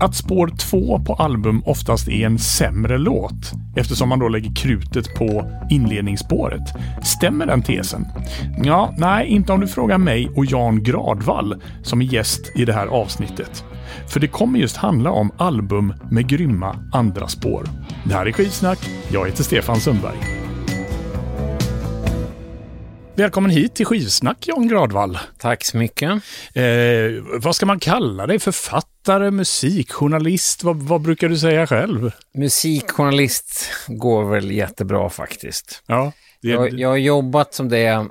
Att spår 2 på album oftast är en sämre låt eftersom man då lägger krutet på inledningsspåret. Stämmer den tesen? Ja, nej, inte om du frågar mig och Jan Gradvall som är gäst i det här avsnittet. För det kommer just handla om album med grymma andra spår. Det här är Skivsnack. Jag heter Stefan Sundberg. Välkommen hit till Skivsnack, Jan Gradvall. Tack så mycket. Eh, vad ska man kalla dig? Författare, musikjournalist? Vad, vad brukar du säga själv? Musikjournalist går väl jättebra faktiskt. Ja, det... jag, jag har jobbat som det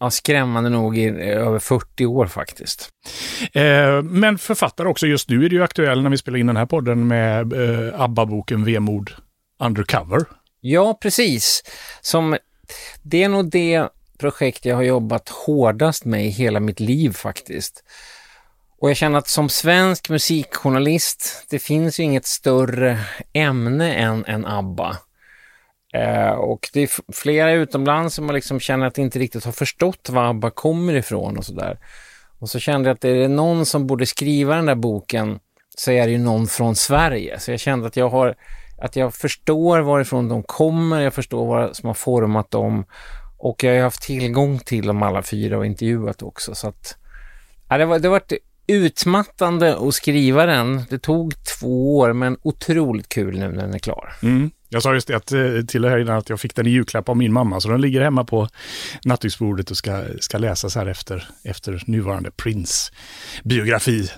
ja, skrämmande nog i över 40 år faktiskt. Eh, men författare också. Just nu är du aktuell när vi spelar in den här podden med eh, ABBA-boken Vemod Undercover. Ja, precis. Som, det är nog det projekt jag har jobbat hårdast med i hela mitt liv faktiskt. Och jag känner att som svensk musikjournalist, det finns ju inget större ämne än, än ABBA. Eh, och det är flera utomlands som man liksom känner att inte riktigt har förstått var ABBA kommer ifrån och sådär. Och så kände jag att är det någon som borde skriva den där boken så är det ju någon från Sverige. Så jag kände att jag har att jag förstår varifrån de kommer, jag förstår vad som har format dem och jag har haft tillgång till dem alla fyra och intervjuat också. Så att, ja, det, var, det var utmattande att skriva den. Det tog två år, men otroligt kul nu när den är klar. Mm. Jag sa just det att, eh, till dig innan att jag fick den i julklapp av min mamma, så den ligger hemma på nattduksbordet och ska, ska läsas här efter, efter nuvarande Prince-biografi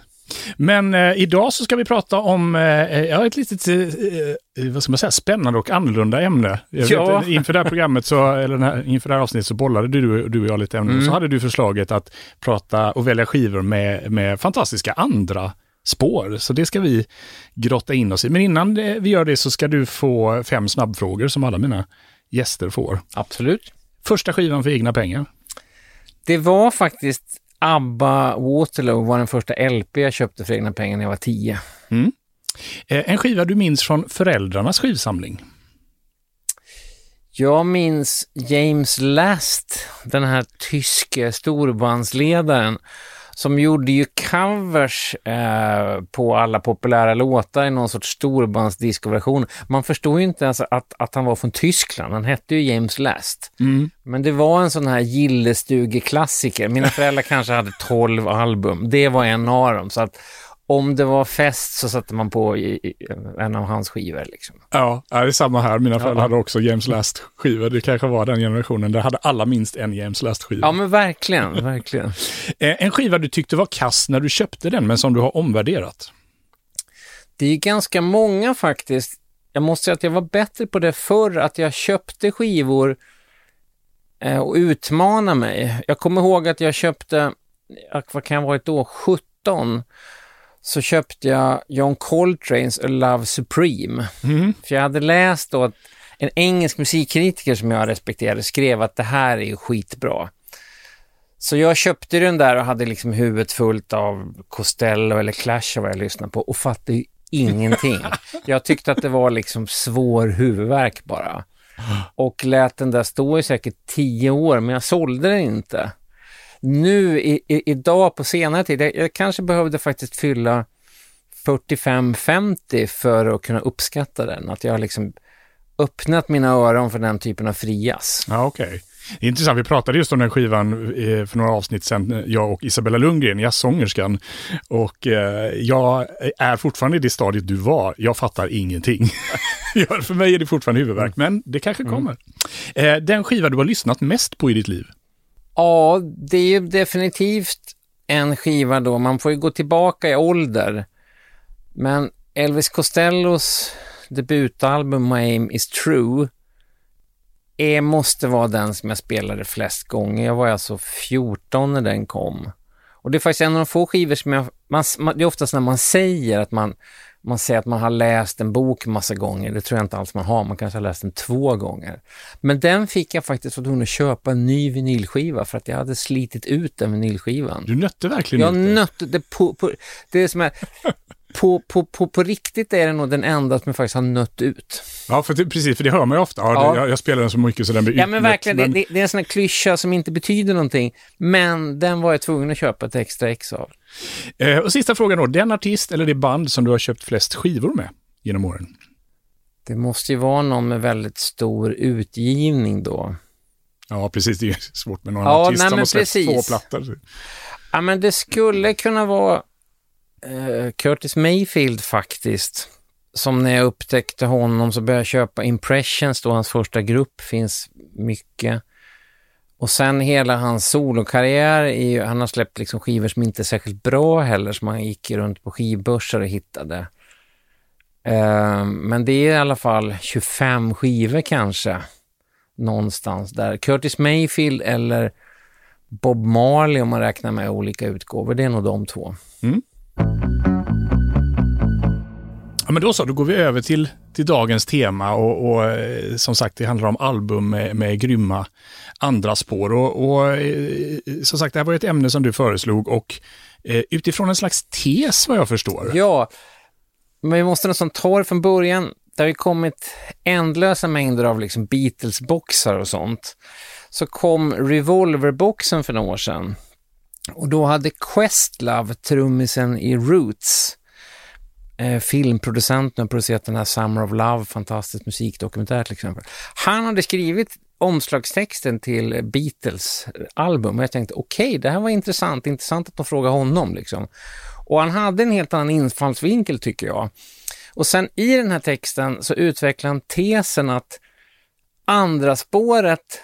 men eh, idag så ska vi prata om eh, eh ja, ett litet, eh, eh, vad ska man säga, spännande och annorlunda ämne. Ja. Vet, inför det här programmet, så, eller här, inför det här avsnittet så bollade du, du och jag lite ämnen. Mm. Så hade du förslaget att prata och välja skivor med, med fantastiska andra spår. Så det ska vi grotta in oss i. Men innan vi gör det så ska du få fem snabbfrågor som alla mina gäster får. Absolut. Första skivan för egna pengar? Det var faktiskt ABBA Waterloo var den första LP jag köpte för egna pengar när jag var tio. Mm. Eh, en skiva du minns från föräldrarnas skivsamling? Jag minns James Last, den här tyske storbandsledaren som gjorde ju covers eh, på alla populära låtar i någon sorts storbandsdiscoversion. Man förstod ju inte ens att, att han var från Tyskland. Han hette ju James Last. Mm. Men det var en sån här gillestugeklassiker. Mina föräldrar kanske hade tolv album. Det var en av dem. Så att om det var fest så satte man på i, i, en av hans skivor. Liksom. Ja, det är samma här. Mina föräldrar ja. hade också James Last-skivor. Det kanske var den generationen. Där hade alla minst en James Last-skiva. Ja, men verkligen, verkligen. Eh, en skiva du tyckte var kass när du köpte den, men som du har omvärderat? Det är ganska många faktiskt. Jag måste säga att jag var bättre på det förr, att jag köpte skivor eh, och utmana mig. Jag kommer ihåg att jag köpte, vad kan jag ha varit då, 17 så köpte jag John Coltranes A Love Supreme. Mm. För jag hade läst då att en engelsk musikkritiker som jag respekterade skrev att det här är skitbra. Så jag köpte den där och hade liksom huvudet fullt av Costello eller Clash vad jag lyssnade på och fattade ingenting. Jag tyckte att det var liksom svår huvudvärk bara. Och lät den där stå i säkert tio år, men jag sålde den inte nu i, i, idag på senare tid, jag, jag kanske behövde faktiskt fylla 45-50 för att kunna uppskatta den. Att jag har liksom öppnat mina öron för den typen av frias. Ja, okej. Okay. Intressant, vi pratade just om den skivan eh, för några avsnitt sedan, jag och Isabella Lundgren, jazzsångerskan. Och eh, jag är fortfarande i det stadiet du var, jag fattar ingenting. för mig är det fortfarande huvudvärk, men det kanske mm. kommer. Mm. Den skiva du har lyssnat mest på i ditt liv? Ja, det är ju definitivt en skiva då. Man får ju gå tillbaka i ålder. Men Elvis Costellos debutalbum My Aim Is True är, måste vara den som jag spelade flest gånger. Jag var alltså 14 när den kom. Och det är faktiskt en av de få skivor som jag... Man, det är oftast när man säger att man man säger att man har läst en bok massa gånger. Det tror jag inte alls man har. Man kanske har läst den två gånger. Men den fick jag faktiskt för att köpa en ny vinylskiva för att jag hade slitit ut den vinylskivan. Du nötte verkligen Jag nötte det på, på, Det är som är... på, på, på, på riktigt är det nog den enda som jag faktiskt har nött ut. Ja, för det, precis, för det hör man ju ofta. Ja, Ja. Jag, jag spelar den så mycket så den blir Ja men utnött, verkligen, men- Det, det, är en sån här klyscha som inte betyder någonting. Men den var jag tvungen att köpa ett extra ex av. Eh, och sista frågan då, den artist eller det band som du har köpt flest skivor med genom åren? Det måste ju vara någon med väldigt stor utgivning då. Ja, precis. Det är svårt med någon Ja, artist nej, som har släppt två plattor. Ja, men det skulle kunna vara eh, Curtis Mayfield faktiskt. Som när jag upptäckte honom så började jag köpa Impressions då, hans första grupp, finns mycket. Och sen hela hans solokarriär, han har släppt liksom skivor som inte är särskilt bra heller, som han gick runt på skivbörsar och hittade. Eh, men det är i alla fall 25 skivor kanske, någonstans där. Curtis Mayfield eller Bob Marley om man räknar med olika utgåvor. Det är nog de två. Mm. Ja, men då så, då går vi över till, till dagens tema och, och eh, som sagt, det handlar om album med, med grymma andra spår. Och, och eh, som sagt, det här var ett ämne som du föreslog och eh, utifrån en slags tes vad jag förstår. Ja, men vi måste nästan ta det från början. Det har ju kommit ändlösa mängder av liksom Beatles-boxar och sånt. Så kom Revolver-boxen för några år sedan. Och då hade Questlove, trummisen i Roots, eh, filmproducenten, och producerat den här Summer of Love, fantastisk musikdokumentär till exempel. Han hade skrivit omslagstexten till Beatles album och jag tänkte okej, det här var intressant, intressant att de frågade honom liksom. Och han hade en helt annan infallsvinkel tycker jag. Och sen i den här texten så utvecklar han tesen att andra spåret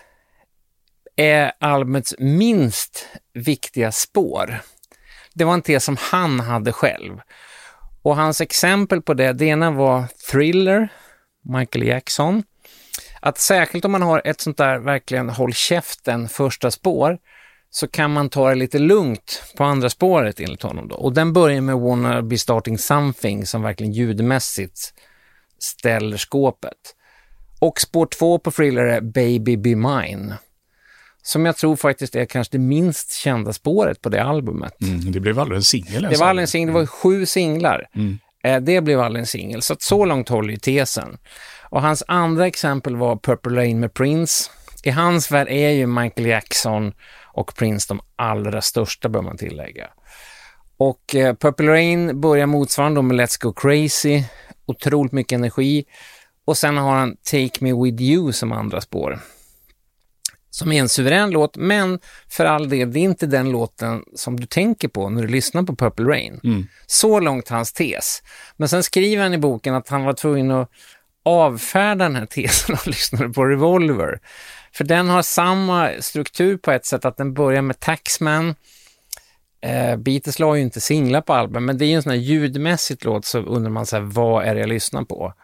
är albumets minst viktiga spår. Det var en tes som han hade själv. Och hans exempel på det, det ena var Thriller, Michael Jackson. Att särskilt om man har ett sånt där verkligen håll käften första spår så kan man ta det lite lugnt på andra spåret enligt honom då. Och den börjar med Wanna Be Starting Something som verkligen ljudmässigt ställer skåpet. Och spår två på Thriller är Baby Be Mine. Som jag tror faktiskt är kanske det minst kända spåret på det albumet. Mm, det blev aldrig en singel. Det var aldrig en singel, det var sju singlar. Mm. Eh, Det blev aldrig en singel, så att så långt håller ju tesen. Och hans andra exempel var Purple Rain med Prince. I hans värld är ju Michael Jackson och Prince de allra största, bör man tillägga. Och eh, Purple Rain börjar motsvarande med Let's Go Crazy, otroligt mycket energi. Och sen har han Take Me With You som andra spår. Som är en suverän låt, men för all del, det är inte den låten som du tänker på när du lyssnar på Purple Rain. Mm. Så långt hans tes. Men sen skriver han i boken att han var tvungen att avfärda den här tesen och lyssnade på Revolver. För den har samma struktur på ett sätt att den börjar med Taxman. Eh, Beatles la ju inte singlar på albumet, men det är ju en sån här ljudmässigt låt så undrar man så här, vad är det jag lyssnar på?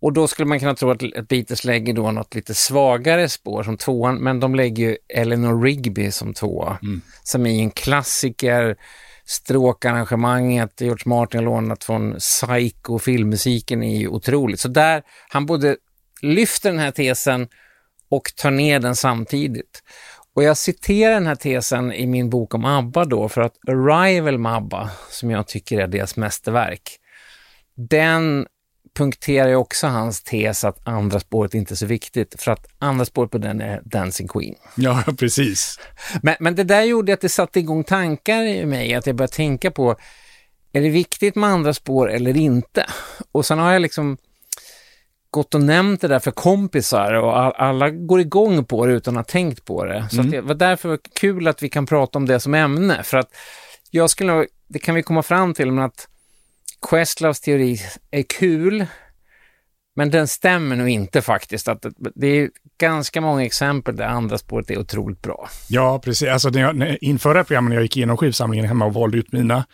Och då skulle man kunna tro att, att Beatles lägger då något lite svagare spår som tvåan, men de lägger ju Eleanor Rigby som tvåa, som är en klassiker. Stråkarrangemanget George Martin lånat från Psycho, filmmusiken är ju otroligt. Så där, han både lyfter den här tesen och tar ner den samtidigt. Och jag citerar den här tesen i min bok om ABBA då, för att Arrival med ABBA, som jag tycker är deras mästerverk, den punkterar ju också hans tes att andra spåret inte är så viktigt, för att andra spåret på den är Dancing Queen. Ja, precis. Men, men det där gjorde att det satte igång tankar i mig, att jag började tänka på, är det viktigt med andra spår eller inte? Och sen har jag liksom gått och nämnt det där för kompisar och all, alla går igång på det utan att ha tänkt på det. Så att det var därför kul att vi kan prata om det som ämne, för att jag skulle det kan vi komma fram till, men att Questloves teori är kul, men den stämmer nog inte faktiskt. Att det, är ganska många exempel där andra spåret är otroligt bra. Ja, precis. Alltså, när jag, när, inför det här programmet, när jag gick igenom skivsamlingen hemma och valde ut mina,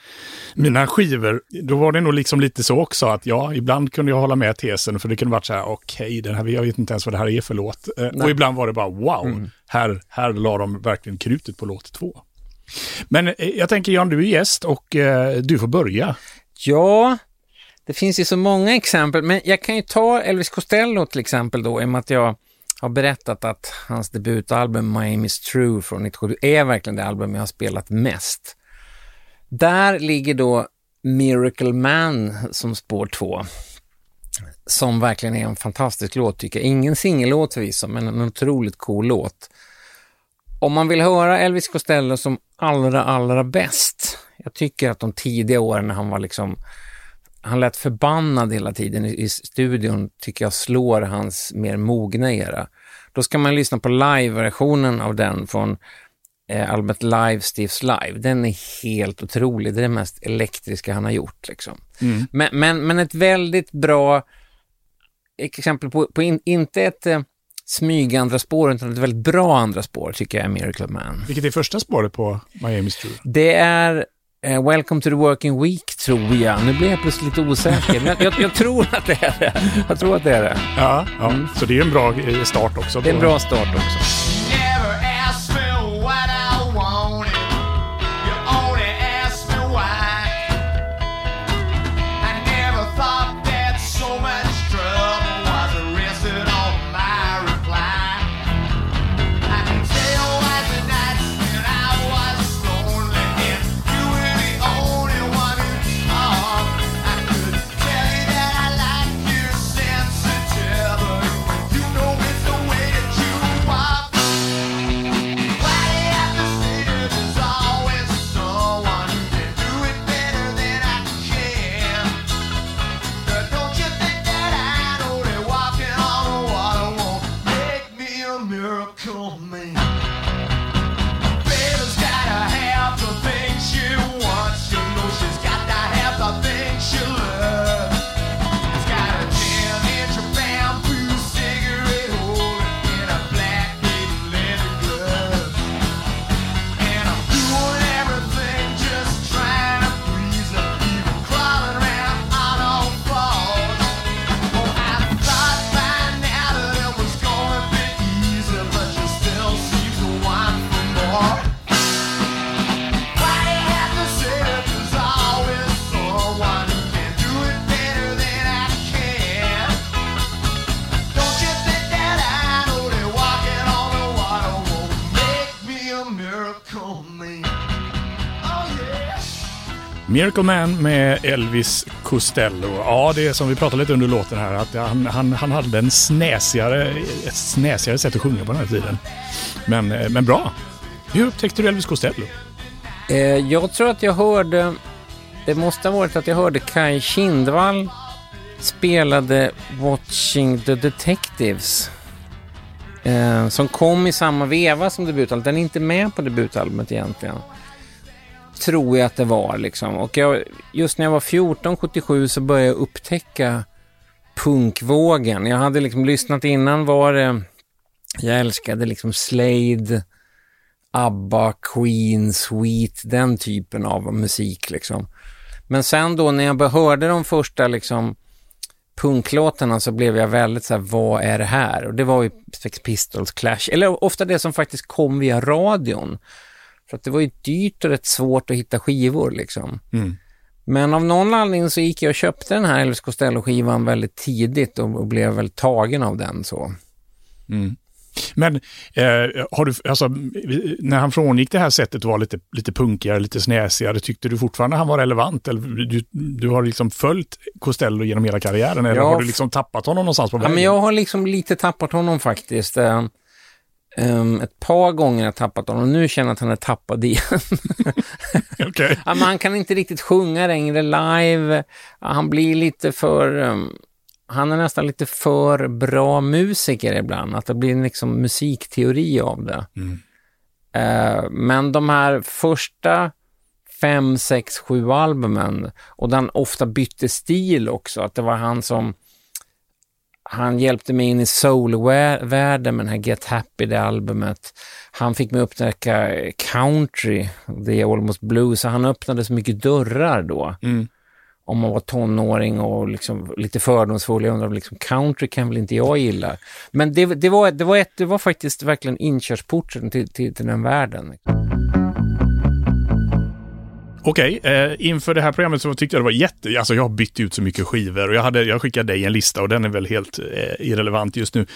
mina skivor, då var det nog liksom lite så också att ja, ibland kunde jag hålla med tesen, för det kunde varit så här, okej, den här, jag vet inte ens vad det här är för låt. Eh, och ibland var det bara, wow, här, här la de verkligen krutet på låt två. Men eh, jag tänker, Jan, du är gäst och eh, du får börja. Ja, det finns ju så många exempel, men jag kan ju ta Elvis Costello till exempel då, i och med att jag har berättat att hans debutalbum Miami's True från 1977 är verkligen det album jag har spelat mest. Där ligger då Miracle Man som spår två. Som verkligen är en fantastisk låt tycker jag. Ingen singellåt förvisso, men en otroligt cool låt. Om man vill höra Elvis Costello som allra, allra bäst. Jag tycker att de tidiga åren när han var liksom han lät förbannad hela tiden i, i studion, tycker jag slår hans mer mogna era. Då ska man lyssna på live-versionen av den från eh, albumet Live Stiffs Live. Den är helt otrolig. Det är det mest elektriska han har gjort. Liksom. Mm. Men, men, men ett väldigt bra exempel på, på in, inte ett eh, smyga andra spår, utan ett väldigt bra andra spår tycker jag är Miracle Man. Vilket är första spåret på Miami's True? Det är eh, Welcome to the Working Week, tror jag. Nu blir jag plötsligt lite osäker, men jag, jag, jag, tror att det är det. Jag tror att det är det. Ja, ja. Mm. så det är en bra eh, start också. Det är en bra start också. Miracle Man med Elvis Costello. Ja, det är som vi pratade lite under låten här, att han, han, han hade en snäsigare, ett snäsigare sätt att sjunga på den här tiden. Men, eh, men bra. Hur upptäckte du Elvis Costello? Eh, jag tror att jag hörde, det måste ha varit att jag hörde Kai Kindvall spelade Watching the Detectives. Eh, som kom i samma veva som debutalbumet. Den är inte med på debutalbumet egentligen. Tror jag att det var liksom. Och jag, just när jag var 14, 77 så började jag upptäcka punkvågen. Jag hade liksom lyssnat innan var det, jag älskade liksom Slade, ABBA, Queen, Sweet, den typen av musik liksom. Men sen då när jag hörde de första liksom punklåtarna så blev jag väldigt så här, vad är det här? Och det var ju Sex Pistols, Clash, eller ofta det som faktiskt kom via radion. För att det var ju dyrt och rätt svårt att hitta skivor liksom. Mm. Men av någon anledning så gick jag och köpte den här Elvis Costello-skivan väldigt tidigt och, och blev väldigt tagen av den så. Mm. Men eh, har du, alltså, när han frångick det här sättet att vara lite, lite punkigare, lite snäsigare, tyckte du fortfarande han var relevant? Eller du, du har liksom följt Costello genom hela karriären, eller Ja. har du liksom tappat honom någonstans på Ja, vägen? men jag har liksom lite tappat honom faktiskt. Ehm, ett par gånger har tappat honom och nu känner jag att han är tappad igen. Okej. ja, han kan inte riktigt sjunga längre live. Ja, Han blir lite för... ehm, han är nästan lite för bra musiker ibland, att det blir liksom musikteori av det. Mm. Eh, men de här första fem, sex, sju albumen och den ofta bytte stil också, att det var han som han hjälpte mig in i soulvärlden med den här Get Happy, det albumet. Han fick mig upptäcka country, The Almost Blue, så han öppnade så mycket dörrar då. Mm. Om man var tonåring och liksom lite fördomsfull. Jag undrar, liksom, country kan väl inte jag gilla. Men det, det, var, det, var, ett, det var faktiskt verkligen inkörsporten till, till, till den världen. Okej, eh, inför det här programmet så tyckte jag det var jätte... Alltså jag har bytt ut så mycket skivor och jag, hade, jag skickade dig en lista och den är väl helt eh, irrelevant just nu.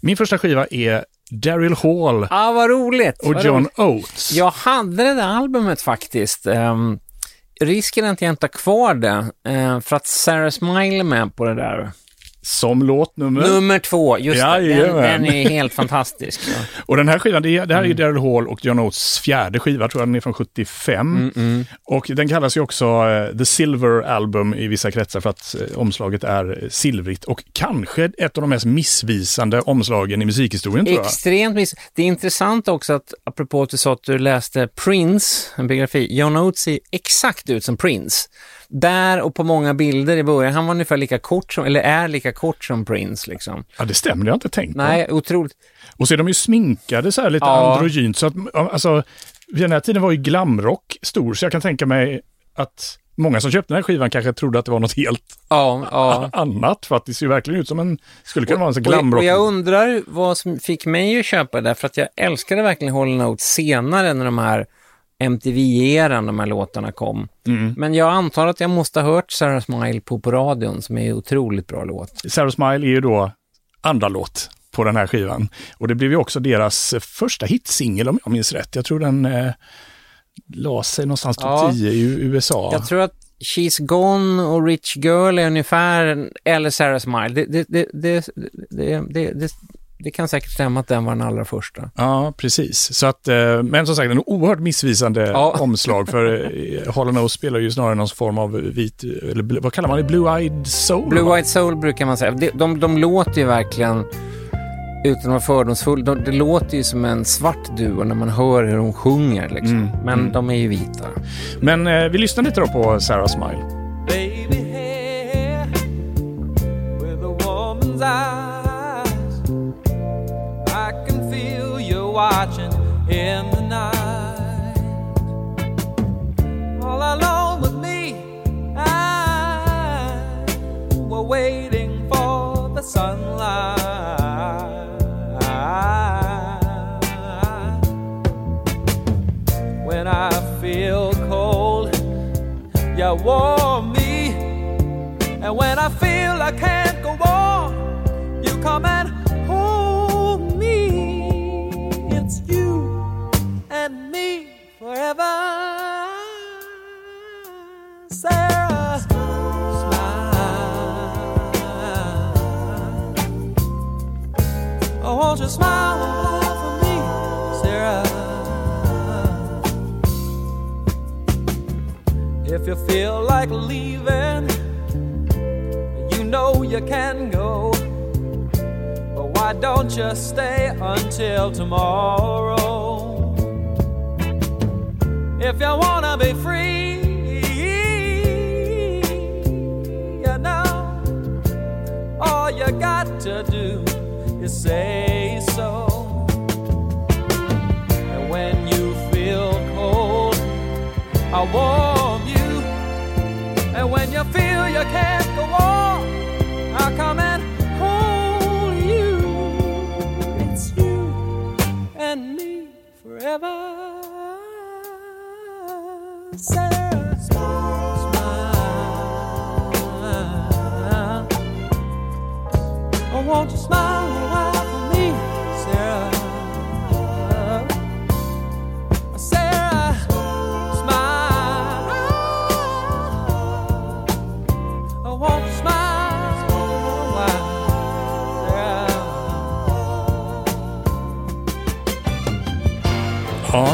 Min första skiva är Daryl Hall Ah, vad roligt! och vad John roligt. Oates. Jag hade det där albumet faktiskt. ehm, risken är att jag inte har kvar det, eh, för att Sarah Smile är med på det där. Som låtnummer. Nummer två, just det. Den, den är helt fantastisk. Ja. Och den här skivan, det, det här Mm. är Daryl Hall och John Oates fjärde skiva, tror jag den är från 75. Mm, Och den kallas ju också eh, The Silver Album i vissa kretsar för att eh, omslaget är silvrigt och kanske ett av de mest missvisande omslagen i musikhistorien tror jag. Extremt miss. Det är intressant också att, apropå att du sa att du läste Prince, en biografi, John Oates ser exakt ut som Prince. Där och på många bilder i början, han var ungefär lika kort som, eller är lika kort som Prince liksom. Ja, det stämmer, det har jag inte tänkt på. Nej, otroligt. Och så är de ju sminkade så här lite Ja. androgynt. Så att, alltså, vid den här tiden var ju glamrock stor, så jag kan tänka mig att många som köpte den här skivan kanske trodde att det var något helt Ja, ja. annat. För att det ser ju verkligen ut som en, skulle kunna vara en sån Och, glamrock. jag undrar vad som fick mig att köpa det, för att jag älskade verkligen Hall Notes senare när de här MTV-eran, de här låtarna kom. Mm. Men jag antar att jag måste ha hört Sarah Smile på, på radion, som är en otroligt bra låt. Sarah Smile är ju då andra låt på den här skivan. Och det blev ju också deras första hitsingel om jag minns rätt. Jag tror den eh, la sig någonstans topp Ja. 10 i USA. Jag tror att She's Gone och Rich Girl är ungefär, eller Sarah Smile. Det, det, det, det, det, kan säkert stämma att den var den allra första. Ja, precis. Så att, eh, men som sagt, en oerhört missvisande Ja. omslag. För eh, Hall Nose spelar ju snarare någon form av vit, eller vad kallar man det, blue-eyed soul? Blue va? White Soul brukar man säga. De, de, de låter ju verkligen, utan att vara fördomsfull, de, det låter ju som en svart duo när man hör hur de sjunger. Liksom. Mm, Men mm. de är ju vita. Men eh, vi lyssnar lite då på Sarah Smile. baby hair with a woman's eyes. Watching in the night. All alone with me, I were waiting for the sunlight. When I feel cold, you warm me. And when I feel I can't feel like leaving, you know you can go. But why don't you stay until tomorrow? If you wanna be free, you know, all you got to do is say so. And when you feel cold, I. And when you feel you can't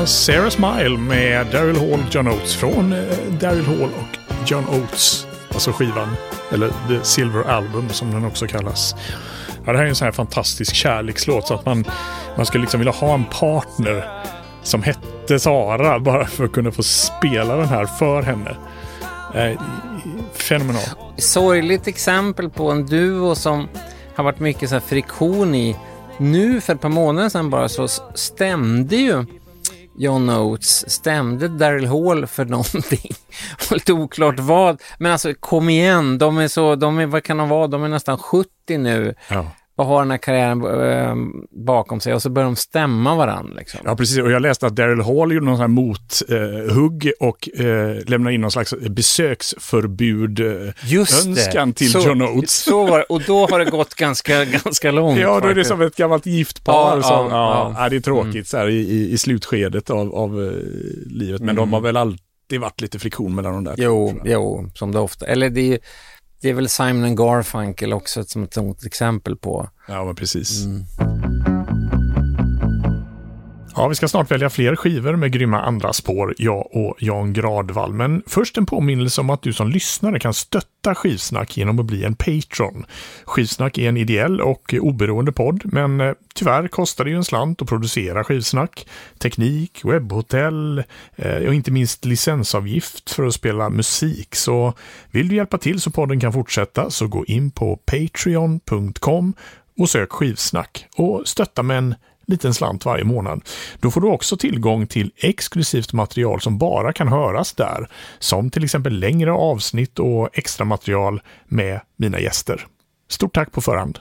Sarah Smile med Daryl Hall, John Oates. Från eh, Daryl Hall och John Oates. Alltså skivan, eller The Silver Album som den också kallas. Ja, det här är en sån här fantastisk kärlekslåt så att man, man skulle liksom vilja ha en partner som hette Sara bara för att kunna få spela den här för henne. Eh, fenomenal. Sorgligt exempel på en duo som har varit mycket så här friktion i. Nu för ett par månader sedan bara så stämde ju John Oates, stämde Daryl Hall för någonting. Lite oklart vad. Men alltså kom igen, de är så, de är, vad kan de vara, de är nästan 70 nu Ja och har den här karriären eh, bakom sig och så börjar de stämma varandra liksom. Ja, precis. Och jag läste att Daryl Hall gjorde någon sån här mothugg och eh, lämnade in någon slags besöksförbud eh, Just önskan till så, John Oates. Så var det. Och då har det gått ganska, ganska långt. Ja, då är det som ett gammalt gift par. Ja, som, ja, ja, det är tråkigt så här i, i, slutskedet av, av eh, livet. Men de har väl alltid varit lite friktion mellan de där. Jo, jo, som det ofta. Eller det är, det är väl Simon Garfunkel också som ett sånt exempel på. Ja, men precis. Mm. Ja, vi ska snart välja fler skivor med grymma andra spår, jag och Jan Gradvall. Men först en påminnelse om att du som lyssnare kan stötta Skivsnack genom att bli en Patreon. Skivsnack är en ideell och oberoende podd, men eh, tyvärr kostar det ju en slant att producera Skivsnack. Teknik, webbhotell eh, och inte minst licensavgift för att spela musik. Så vill du hjälpa till så podden kan fortsätta så gå in på patreon.com och sök Skivsnack och stötta med en liten slant varje månad. Då får du också tillgång till exklusivt material som bara kan höras där, som till exempel längre avsnitt och extra material med mina gäster. Stort tack på förhand!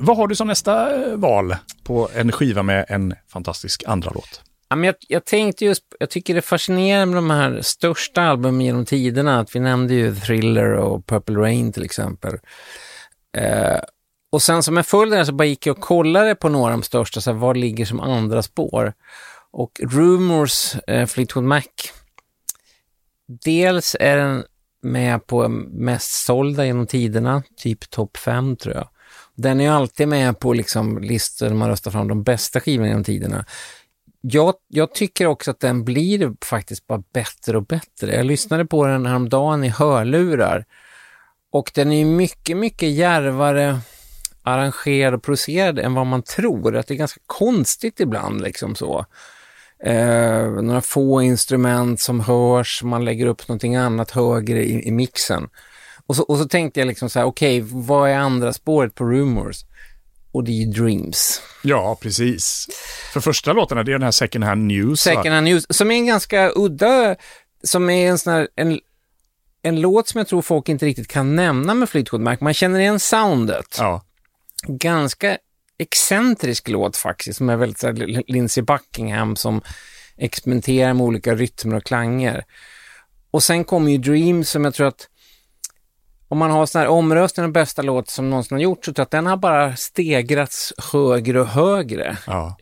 Vad har du som nästa eh, val på en skiva med en fantastisk andra låt? Ja, men jag, jag tänkte just, jag tycker det är fascinerande med de här största albumen genom tiderna, att vi nämnde ju Thriller och Purple Rain till exempel. Eh, och sen som en följd av det så bara gick jag och kollade på några av de största, så här, vad ligger som andra spår? Och Rumors, eh, Fleetwood Mac, dels är den med på mest sålda genom tiderna, typ topp 5 tror jag. Den är ju alltid med på liksom listor där man röstar fram de bästa skivorna genom tiderna. Jag, jag tycker också att den blir faktiskt bara bättre och bättre. Jag lyssnade på den häromdagen i hörlurar och den är ju mycket, mycket järvare arrangerad och producerad än vad man tror. Att det är ganska konstigt ibland liksom så. Eh, några få instrument som hörs, man lägger upp någonting annat högre i, i mixen. Och så, och så tänkte jag liksom så här, okej, vad är andra spåret på Rumors? Och det är ju Dreams. Ja, precis. För första låten är det den här Second Hand News. Second Hand News, som är en ganska udda, som är en sån här, en, en låt som jag tror folk inte riktigt kan nämna med Fleetwood Mac. Man känner igen soundet. Ja, Ganska excentrisk låt faktiskt, som är väldigt så här, Lindsey Buckingham som experimenterar med olika rytmer och klanger. Och sen kommer ju Dreams som jag tror att om man har sån här omröstning av bästa låt som någonsin har gjorts, så tror jag att den har bara stegrats högre och högre. ja.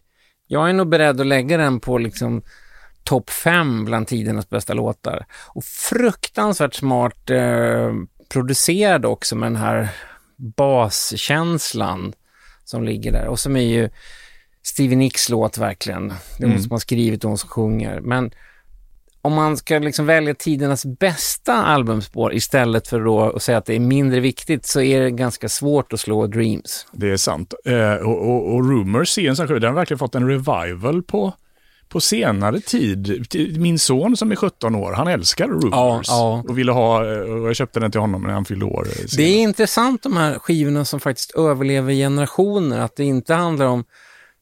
Jag är nog beredd att lägga den på liksom topp fem bland tidernas bästa låtar. Och fruktansvärt smart eh, producerad också med den här baskänslan som ligger där. Och som är ju Stevie Nicks låt verkligen. Det är hon som har skrivit och hon som sjunger. Men om man ska liksom välja tidernas bästa albumspår istället för då att säga att det är mindre viktigt så är det ganska svårt att slå Dreams. Det är sant. Eh, och, och, och Rumors är en sån skiva, den har verkligen fått en revival på, på senare tid. Min son som är 17 år, han älskar Rumors. ja. Och ville ha, eh, och jag köpte den till honom när han fyllde år. eh, Det senare. är intressant de här skivorna som faktiskt överlever generationer, att det inte handlar om,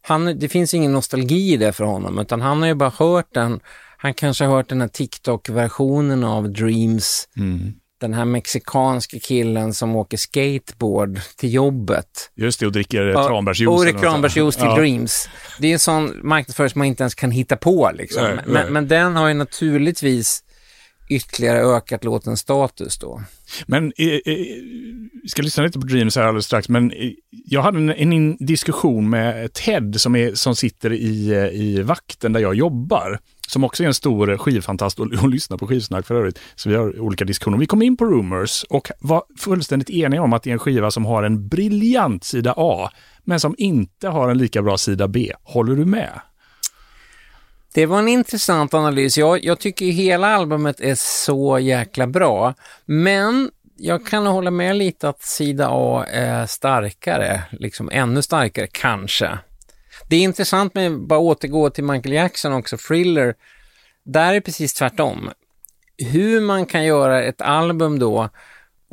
han, det finns ingen nostalgi i det för honom, utan han har ju bara hört den, han kanske har hört den här TikTok-versionen av Dreams, Mm. Den här mexikanska killen som åker skateboard till jobbet. Just det, och dricker ja, tranbärsjuice. Och något tranbärsjuice till Ja. Dreams. Det är en sån marknadsföring som man inte ens kan hitta på liksom. Nej, men, nej. men den har ju naturligtvis ytterligare ökat låtens status då. Men eh, eh, vi ska lyssna lite på Dreams här alldeles strax, men eh, jag hade en, en diskussion med Ted som, är, som sitter i, eh, i vakten där jag jobbar. Som också är en stor skivfantast och, och lyssnar på skivsnack för övrigt. Så vi har olika diskussioner. Vi kom in på Rumors och var fullständigt eniga om att det är en skiva som har en briljant sida A, men som inte har en lika bra sida B. Håller du med? Det var en intressant analys. Jag, jag tycker hela albumet är så jäkla bra, men jag kan hålla med lite att sida A är starkare, liksom ännu starkare kanske. Det är intressant med, bara återgå till Michael Jackson också, Thriller, där är det precis tvärtom. Hur man kan göra ett album då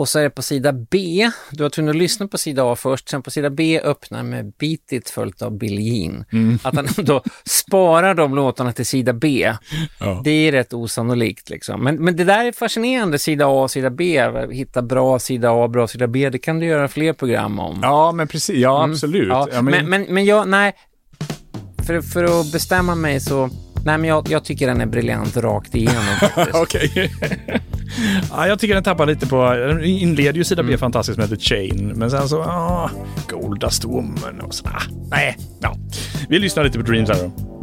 och så är det på sida B, du var tvungen att lyssna på sida A först, sen på sida B öppnar med Beat It följt av Bill Jean. Att han då sparar de låtarna till sida B, Ja. det är rätt osannolikt liksom. Men, men det där är fascinerande, sida A och sida B, hitta bra sida A, bra sida B, det kan du göra fler program om. Ja, men precis. Ja, absolut. Ja, Ja, men, men, men jag, nej, för, för att bestämma mig så, nej men jag, jag tycker den är briljant rakt igenom. Okej. ja, jag tycker den tappar lite på... Den inleder ju sida Mm. B fantastiskt med The Chain, men sen så... Ah, Goldust Woman och så... Ah, nej, ja. Vi lyssnar lite på Dreams här då.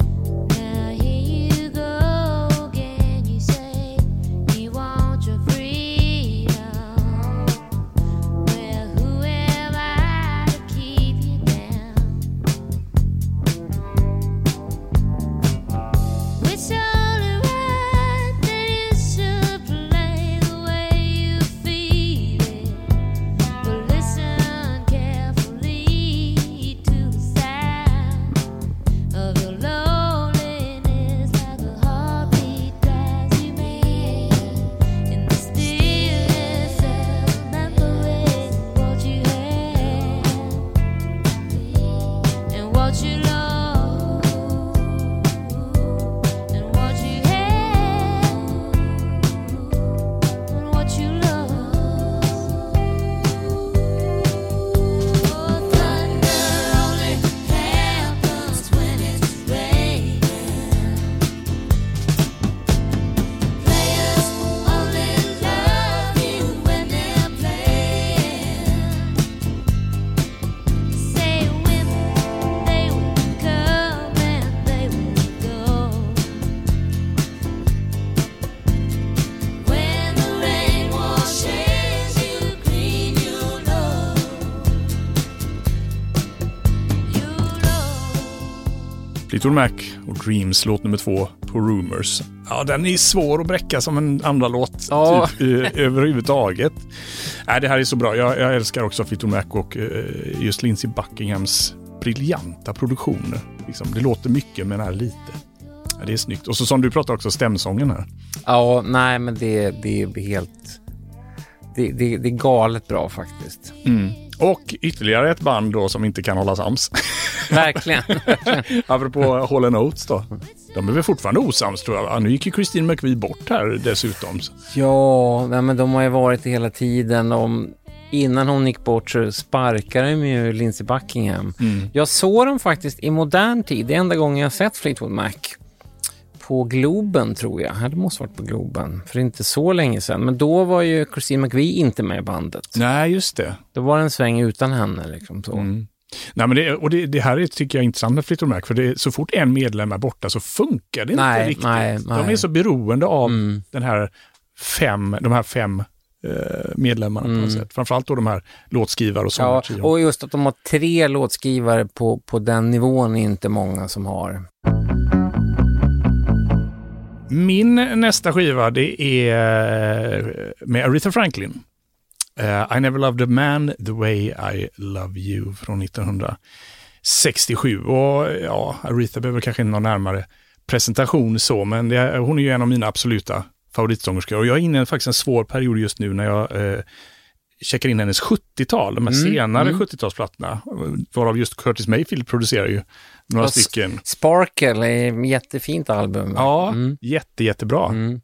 Fleetwood Mac och Dreams, låt nummer två på Rumors. Ja, den är svår att bräcka som en andra låt Ja. typ, eh, överhuvudtaget. Nej, det här är så bra. Jag, jag älskar också Fleetwood Mac och eh, just Lindsey Buckinghams briljanta produktioner. Liksom, det låter mycket men är lite. Ja, det är snyggt. Och så som du pratar också, stämsången här. Ja, nej, men det, det är helt... Det, det, det är galet bra faktiskt. Och ytterligare ett band då som inte kan hålla sams. Verkligen. Apropå Hall Oates då. De är väl fortfarande osams tror jag. Nu gick ju Christine McVie bort här dessutom. ja, nej, men de har ju varit det hela tiden. Om, innan hon gick bort så sparkade de ju Lindsey Buckingham. Jag såg dem faktiskt i modern tid. Det är enda gången jag sett Fleetwood Mac. På Globen tror jag. Ja, det måste varit på Globen. För inte så länge sedan. Men då var ju Christine McVie inte med i bandet. Nej, just det. Då var det en sväng utan henne. Liksom, så. Nej, men det, och det, det här är, tycker jag är intressant med Fleetwood Mac, för det, så fort en medlem är borta så funkar det Nej, inte riktigt. nej, De nej. är så beroende av Mm. den här fem, de här fem eh, medlemmarna på något sätt. Framförallt då de här låtskrivare och Mm. Ja, och just att de har tre låtskrivare på, på den nivån är inte många som har. Min nästa skiva det är eh, med Aretha Franklin. Eh, I never loved a man the way I love you från 1967. Och ja, Aretha behöver kanske inte någon närmare presentation så, men det, hon är ju en av mina absoluta favoritsångerskor. Och jag är inne i faktiskt en svår period just nu när jag eh, checkar in hennes 70-tal, de här Mm, senare mm. 70-talsplattorna, varav just Curtis Mayfield producerar ju några stycken. Sparkle är jättefint album. Ja, Mm. jätte, jättebra. Mm.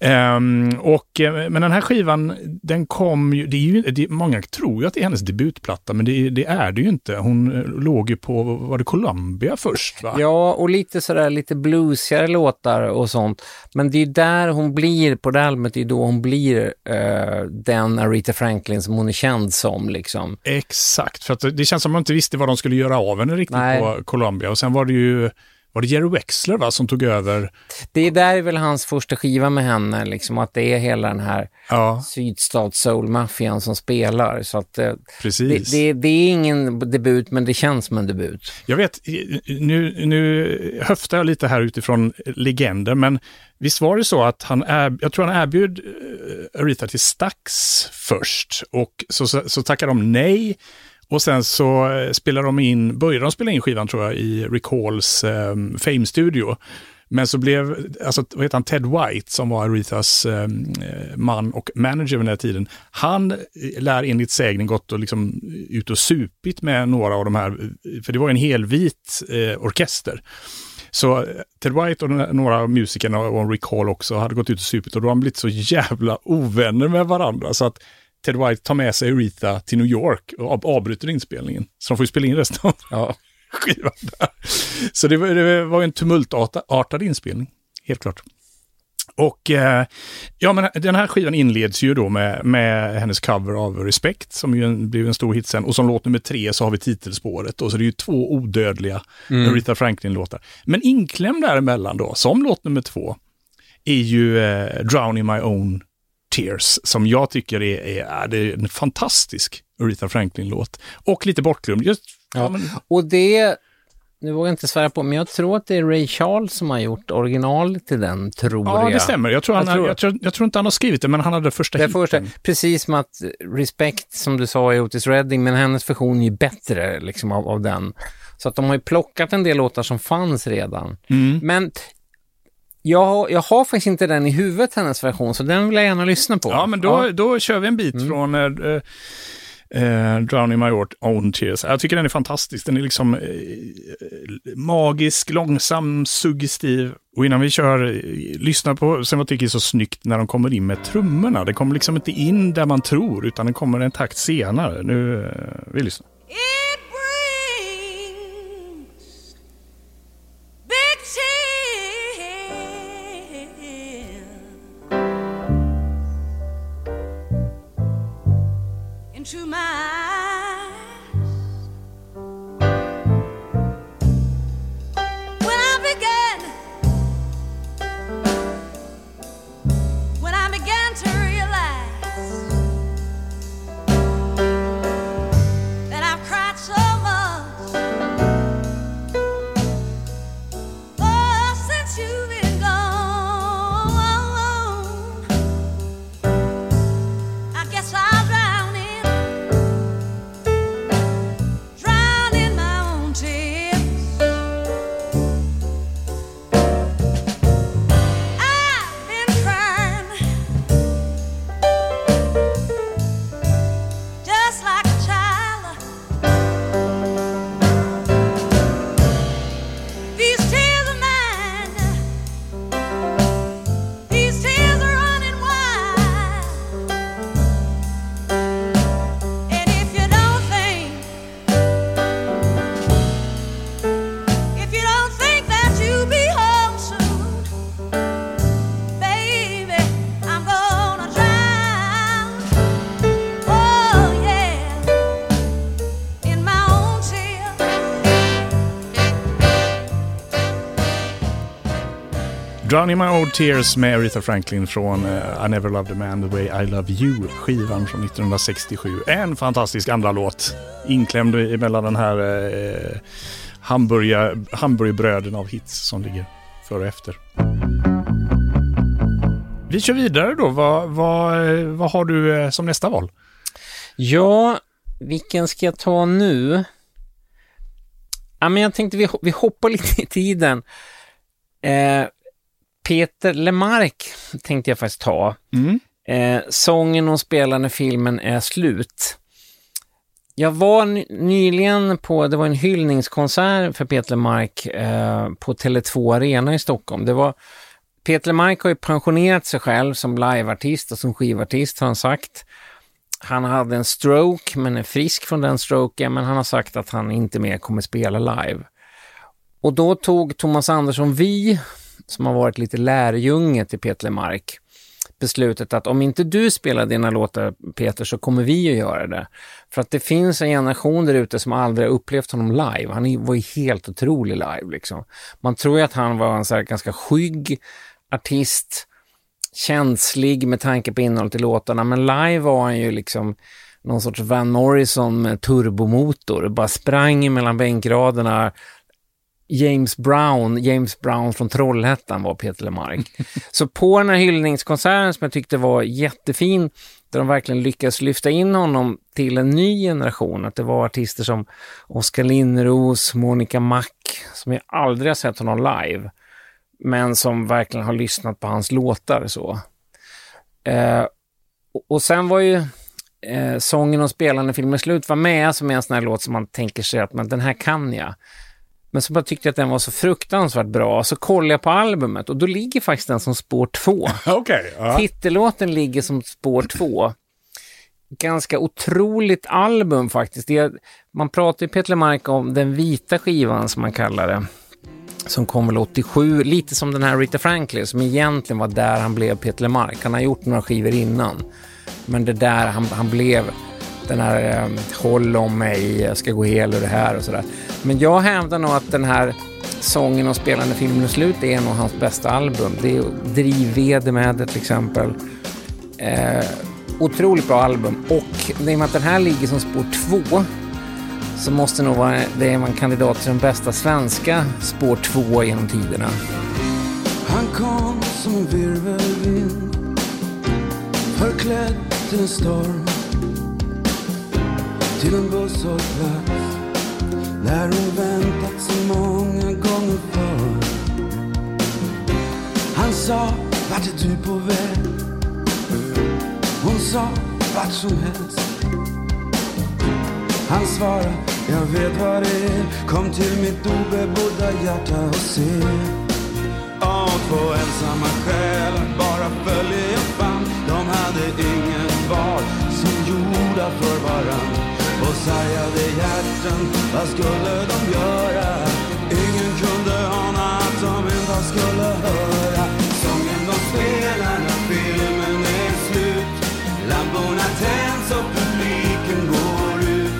Ehm, och, eh, men den här skivan, den kom ju, det är ju, det, många tror ju att det är hennes debutplatta, men det, det är det ju inte. Hon eh, låg ju på, var det Columbia först va? Ja, och lite sådär lite bluesigare låtar och sånt. Men det är där hon blir, på det albumet, det är då hon blir eh, den Aretha Franklin som hon är känd som liksom. Exakt, för att det känns som att man inte visste vad de skulle göra av henne riktigt Nej. på Columbia. Och sen var det ju, var det Jerry Wexler va, som tog över? Det är där är väl hans första skiva med henne, liksom att det är hela den här Ja, sydstats soul-maffian som spelar. Så att eh, det, precis. det, det är ingen debut, men det känns som en debut. Jag vet, nu, nu höftar jag lite här utifrån legender, men visst var det så att han, är, jag tror han erbjöd uh, Aretha till Stax först och så, så, så tackade de nej. Och sen så eh, spelar de in, började de spela in skivan tror jag i Rick Halls eh, Fame-studio. Men så blev, alltså vad heter han, Ted White som var Arethas ehm, eh, man och manager vid den här tiden. Han eh, lär enligt sägning gått och liksom ut och supit med några av de här, eh, för det var en helvit eh, orkester. Så Ted White och några av musikerna och Rick Hall också hade gått ut och supit och då har de blivit så jävla ovänner med varandra så att Ted White tar med sig Aretha till New York och av- avbryter inspelningen. Så de får ju spela in resten av Ja. skivan där. Så det var, det var en tumultartad inspelning, helt klart. Och eh, ja, men den här skivan inleds ju då med, med hennes cover av Respect, som ju en, blev en stor hit sen. Och som låt nummer tre så har vi titelspåret. Och så det är ju två odödliga Aretha Franklin-låtar. Men inklämd däremellan då, som låt nummer två, är ju eh, Drown in my own tears, som jag tycker är, är, är, en fantastisk Aretha Franklin-låt. Och lite bortglömd. Just, ja. Ja. men, Och det, nu vågar jag inte svära på, men jag tror att det är Ray Charles som har gjort originalet till den, tror Ja, jag. det stämmer. Jag tror, han, Jag tror- jag, tror, jag tror inte han har skrivit det, men han hade första Det första, precis som att Respect, som du sa, är Otis Redding, men hennes version är ju bättre liksom, av, av den. Så att de har ju plockat en del låtar som fanns redan. Mm. Men jag, jag har faktiskt inte den i huvudet, hennes version, så den vill jag gärna lyssna på. Ja, men då, då kör vi en bit från eh, eh, Drown in my own tears. Jag tycker den är fantastisk. Den är liksom eh, magisk, långsam, suggestiv. Och innan vi kör, eh, lyssna på sen vad jag tycker är så snyggt när de kommer in med trummorna. Det kommer liksom inte in där man tror, utan den kommer en takt senare. Nu, eh, vi lyssnar. Into my Drowning My Old Tears med Aretha Franklin från uh, I Never Loved a Man The Way I Love You, skivan från 1967. En fantastisk andra låt, inklämd emellan den här uh, hamburgerbröden av hits som ligger före och efter. Vi kör vidare då. Vad, vad, vad har du eh, som nästa val? Ja, vilken ska jag ta nu? Ja, men jag tänkte vi, vi hoppar lite i tiden. Eh, Peter Lemark tänkte jag faktiskt ta. Mm. Eh, sången hon spelar när filmen är slut. Jag var ny- nyligen på, det var en hyllningskonsert för Peter Lemark eh, på Tele2 Arena i Stockholm. Det var, Peter Lemark har ju pensionerat sig själv som liveartist och som skivartist har han sagt. Han hade en stroke, men är frisk från den stroken, men han har sagt att han inte mer kommer spela live. Och då tog Thomas Andersson Vi, som har varit lite lärjunge till Peter Lemark, beslutet att om inte du spelar dina låtar Peter så kommer vi att göra det. För att det finns en generation där ute som aldrig har upplevt honom live. Han var ju helt otrolig live liksom. Man tror ju att han var en så här ganska skygg artist, känslig med tanke på innehållet i låtarna, men live var han ju liksom någon sorts Van Morrison med turbomotor, bara sprang mellan bänkraderna, James Brown, James Brown från Trollhättan var Peter Lemark. Så på den här hyllningskonserten som jag tyckte var jättefin, där de verkligen lyckades lyfta in honom till en ny generation, att det var artister som Oskar Linnros, Monica Mac, som jag aldrig har sett honom live, men som verkligen har lyssnat på hans låtar så. Eh, och, och sen var ju eh, sången och spelande filmen slut var med som är en sån här låt som man tänker sig att men den här kan jag. Men så bara tyckte jag att den var så fruktansvärt bra, så kollade jag på albumet och då ligger faktiskt den som spår två. Okej. ja. Titellåten ligger som spår två. Ganska otroligt album faktiskt. Är, man pratar ju Peter Lemark om den vita skivan som man kallar det. Som kom väl 87, lite som den här Rita Franklin som egentligen var där han blev Peter Lemark. Han har gjort några skivor innan. Men det där han, han blev den här eh, Håll om mig, jag ska gå hel och det här och sådär. Men jag hävdar nog att den här sången och spelande filmen är slut är nog hans bästa album. Det är Drivvede med det till exempel. Eh, otroligt bra album och i och med att den här ligger som spår två så måste nog vara det är en kandidat till den bästa svenska spår två genom tiderna. Han kom som en virvelvind Förklädd till en storm till en busshållplats Där hon väntat så många gånger förr Han sa, vart är du på väg? Hon sa, vart som helst. Han svarade, jag vet vad det är. Kom till mitt obebodda hjärta och se. Av två ensamma själar bara följer jag fram. De hade inget val, som gjorda för varann sargade hjärtan, vad skulle de göra? Ingen kunde ana att de inte skulle höra. Sången de spelar när filmen är slut. Lamporna tänds och publiken går ut.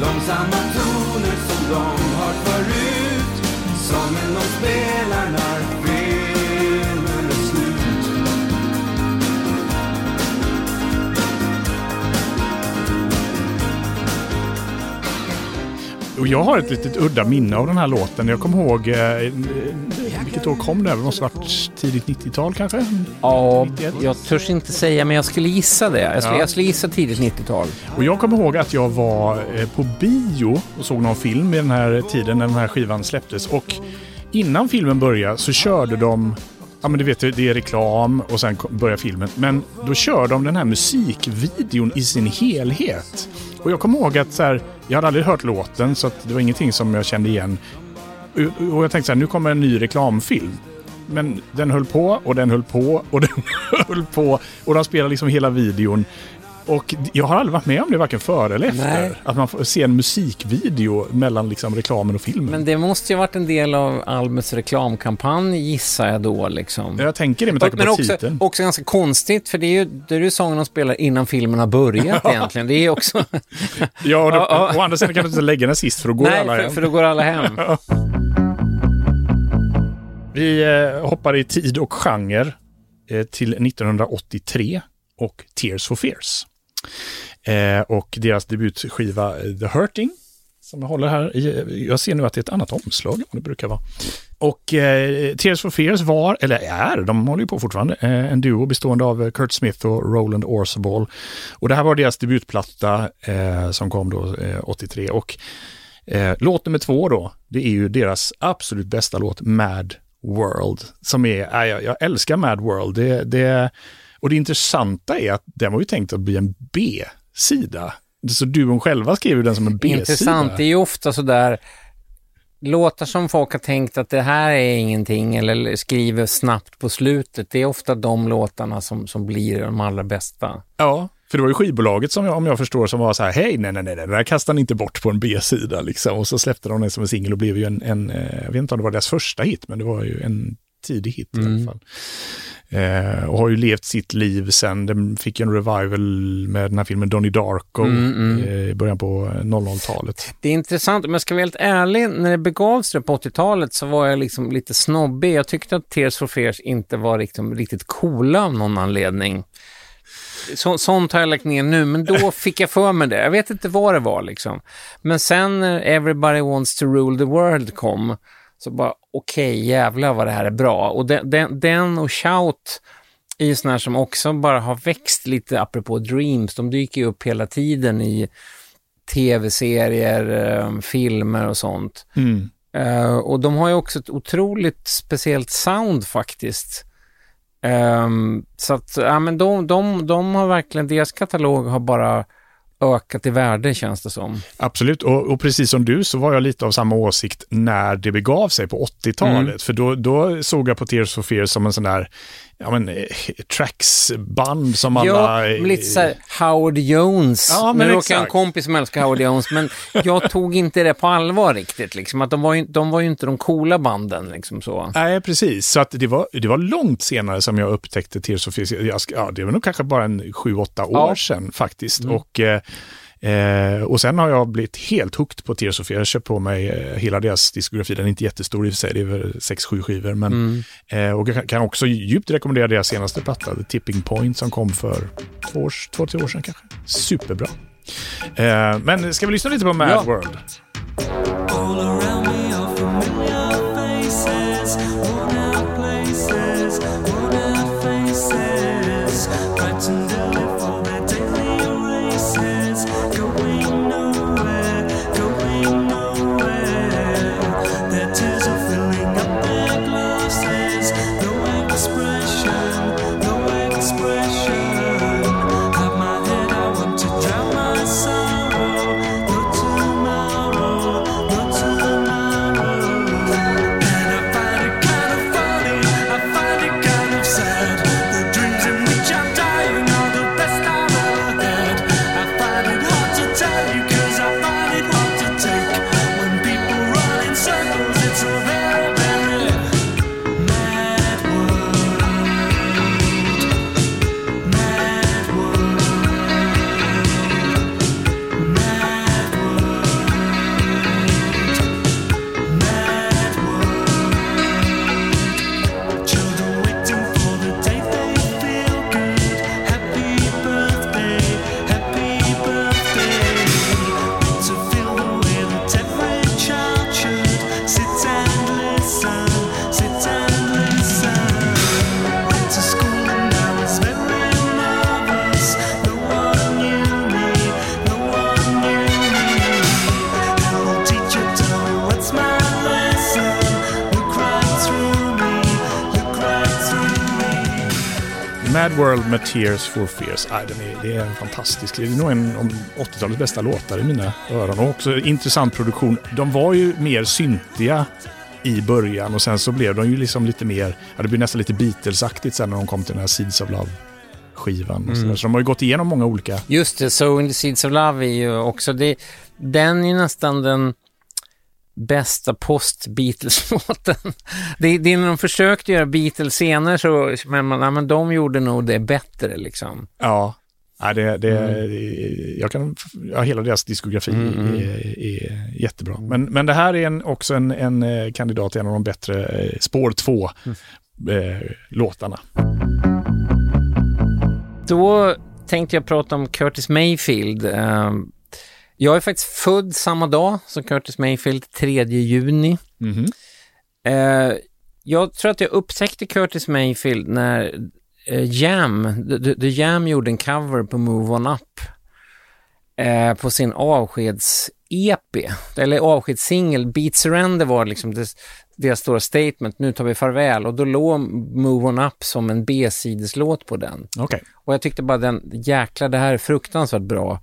Långsamma toner som de Och jag har ett litet udda minne av den här låten. Jag kommer ihåg, eh, vilket år kom det? Det måste ha varit tidigt 90-tal kanske? Ja, 91. jag törs inte säga, men jag skulle gissa det. Jag skulle, Ja. jag skulle gissa tidigt 90-tal. Och jag kommer ihåg att jag var eh, på bio och såg någon film i den här tiden när den här skivan släpptes. Och innan filmen började så körde de, ja men du vet det är reklam och sen börjar filmen. Men då kör de den här musikvideon i sin helhet. Och jag kommer ihåg att så här, jag hade aldrig hört låten så att det var ingenting som jag kände igen. Och- Och jag tänkte så här, nu kommer en ny reklamfilm. Men den höll på och den höll på och den höll på. Och de spelade liksom hela videon. Och jag har aldrig varit med om det varken före eller efter. Nej. Att man får se en musikvideo mellan liksom reklamen och filmen. Men det måste ju ha varit en del av albumets reklamkampanj, gissar jag då. Liksom. jag tänker det med tanke Men på också, titeln. också ganska konstigt, för det är ju, det är ju sången de spelar innan filmen har börjat egentligen. Det är också... Ja, och då, å andra sidan kan du inte lägga den sist för då går Nej, alla för, hem. för då går alla hem. Vi eh, hoppar i tid och genre eh, till 1983 och Tears for Fears. Eh, och deras debutskiva eh, The Hurting, som jag håller här i. Jag ser nu att det är ett annat omslag än vad det brukar vara. Och eh, Tears for Fears var, eller är, de håller ju på fortfarande, eh, en duo bestående av eh, Kurt Smith och Roland Orzabal. Och det här var deras debutplatta eh, som kom då eh, 83. Och eh, låt nummer två då, det är ju deras absolut bästa låt, Mad World. Som är, äh, jag, jag älskar Mad World. Det, det, och det intressanta är att den var ju tänkt att bli en B-sida. Så duon själva skrev ju den som en B-sida. Intressant, det är ju ofta sådär låtar som folk har tänkt att det här är ingenting eller skriver snabbt på slutet. Det är ofta de låtarna som, som blir de allra bästa. Ja, för det var ju skivbolaget som jag, om jag förstår som var så här, hej, nej, nej, nej, det där kastar ni inte bort på en B-sida liksom. Och så släppte de den som en singel och blev ju en, en, eh, jag vet inte om det var deras första hit, men det var ju en tidig hit i alla fall. Eh, och har ju levt sitt liv sen, den fick en revival med den här filmen Donnie Darko eh, i början på 00-talet. Det är intressant, om jag ska vara helt ärlig, när det begav sig på 80-talet så var jag liksom lite snobbig. Jag tyckte att Tears for Fears inte var liksom riktigt coola av någon anledning. Så, sånt har jag lagt ner nu, men då fick jag för mig det. Jag vet inte vad det var liksom. Men sen när Everybody Wants to Rule the World kom, så bara okej, jävlar vad det här är bra. Och den, den, den och Shout är ju såna här som också bara har växt lite, apropå Dreams. De dyker ju upp hela tiden i tv-serier, eh, filmer och sånt. Mm. Eh, och de har ju också ett otroligt speciellt sound faktiskt. Ehm, så att, ja men de, de, de har verkligen, deras katalog har bara ökat i värde känns det som. Absolut, och, och precis som du så var jag lite av samma åsikt när det begav sig på 80-talet. Mm. För då, då såg jag på Tears for Fears som en sån där ja, men, eh, tracksband som alla... Ja, lite så här Howard Jones. Ja, men nu råkar en kompis som älskar Howard Jones, men jag tog inte det på allvar riktigt. Liksom. Att de, var ju, de var ju inte de coola banden. Liksom så. Nej, precis. Så att det, var, det var långt senare som jag upptäckte Tears for Fears. Ja, det var nog kanske bara en sju, åtta år Ja. Mm. sedan faktiskt. Och, eh, eh, och sen har jag blivit helt hooked på Tears for Fears. Jag köpt på mig eh, hela deras diskografi. Den är inte jättestor i och för sig, det är väl sex, sju skivor. Men, Mm. eh, och jag kan- också djupt rekommendera deras senaste platta, The Tipping Point, som kom för två, års, två tre år sedan kanske. Superbra. Eh, men ska vi lyssna lite på Mad Ja. World? All around me are familiar faces, worn out places, worn out faces. Bright Tears for Fears. Aj, den är, det är en fantastisk, det är nog en av 80-talets bästa låtar i mina öron. Och också intressant produktion. De var ju mer syntiga i början och sen så blev de ju liksom lite mer, ja det blev nästan lite Beatles-aktigt sen när de kom till den här Seeds of Love-skivan. och Så, där. så de har ju gått igenom många olika Just det, So in the Seeds of Love är ju också, det, den är ju nästan den bästa post-Beatles-låten. Det, det är när de försökte göra Beatles senare så, men, man, ja, men de gjorde nog det bättre liksom. Ja, Ja, det, det, jag kan, ja, hela deras diskografi är, är jättebra. Men, men det här är en, också en, en eh, kandidat till en av de bättre eh, spår 2-låtarna. Då tänkte jag prata om Curtis Mayfield. Eh, Jag är faktiskt född samma dag som Curtis Mayfield, 3 juni. Mhm. Eh, jag tror att jag upptäckte Curtis Mayfield när eh, Jam, The, The- Jam gjorde en cover på Move On Up eh, på sin avskeds-EP, eller avskedssingel. Beat Surrender var liksom det, deras stora statement, nu tar vi farväl. Och då låg Move On Up som en B-sideslåt på den. Okej. Och jag tyckte bara den, jäklar det här är fruktansvärt bra.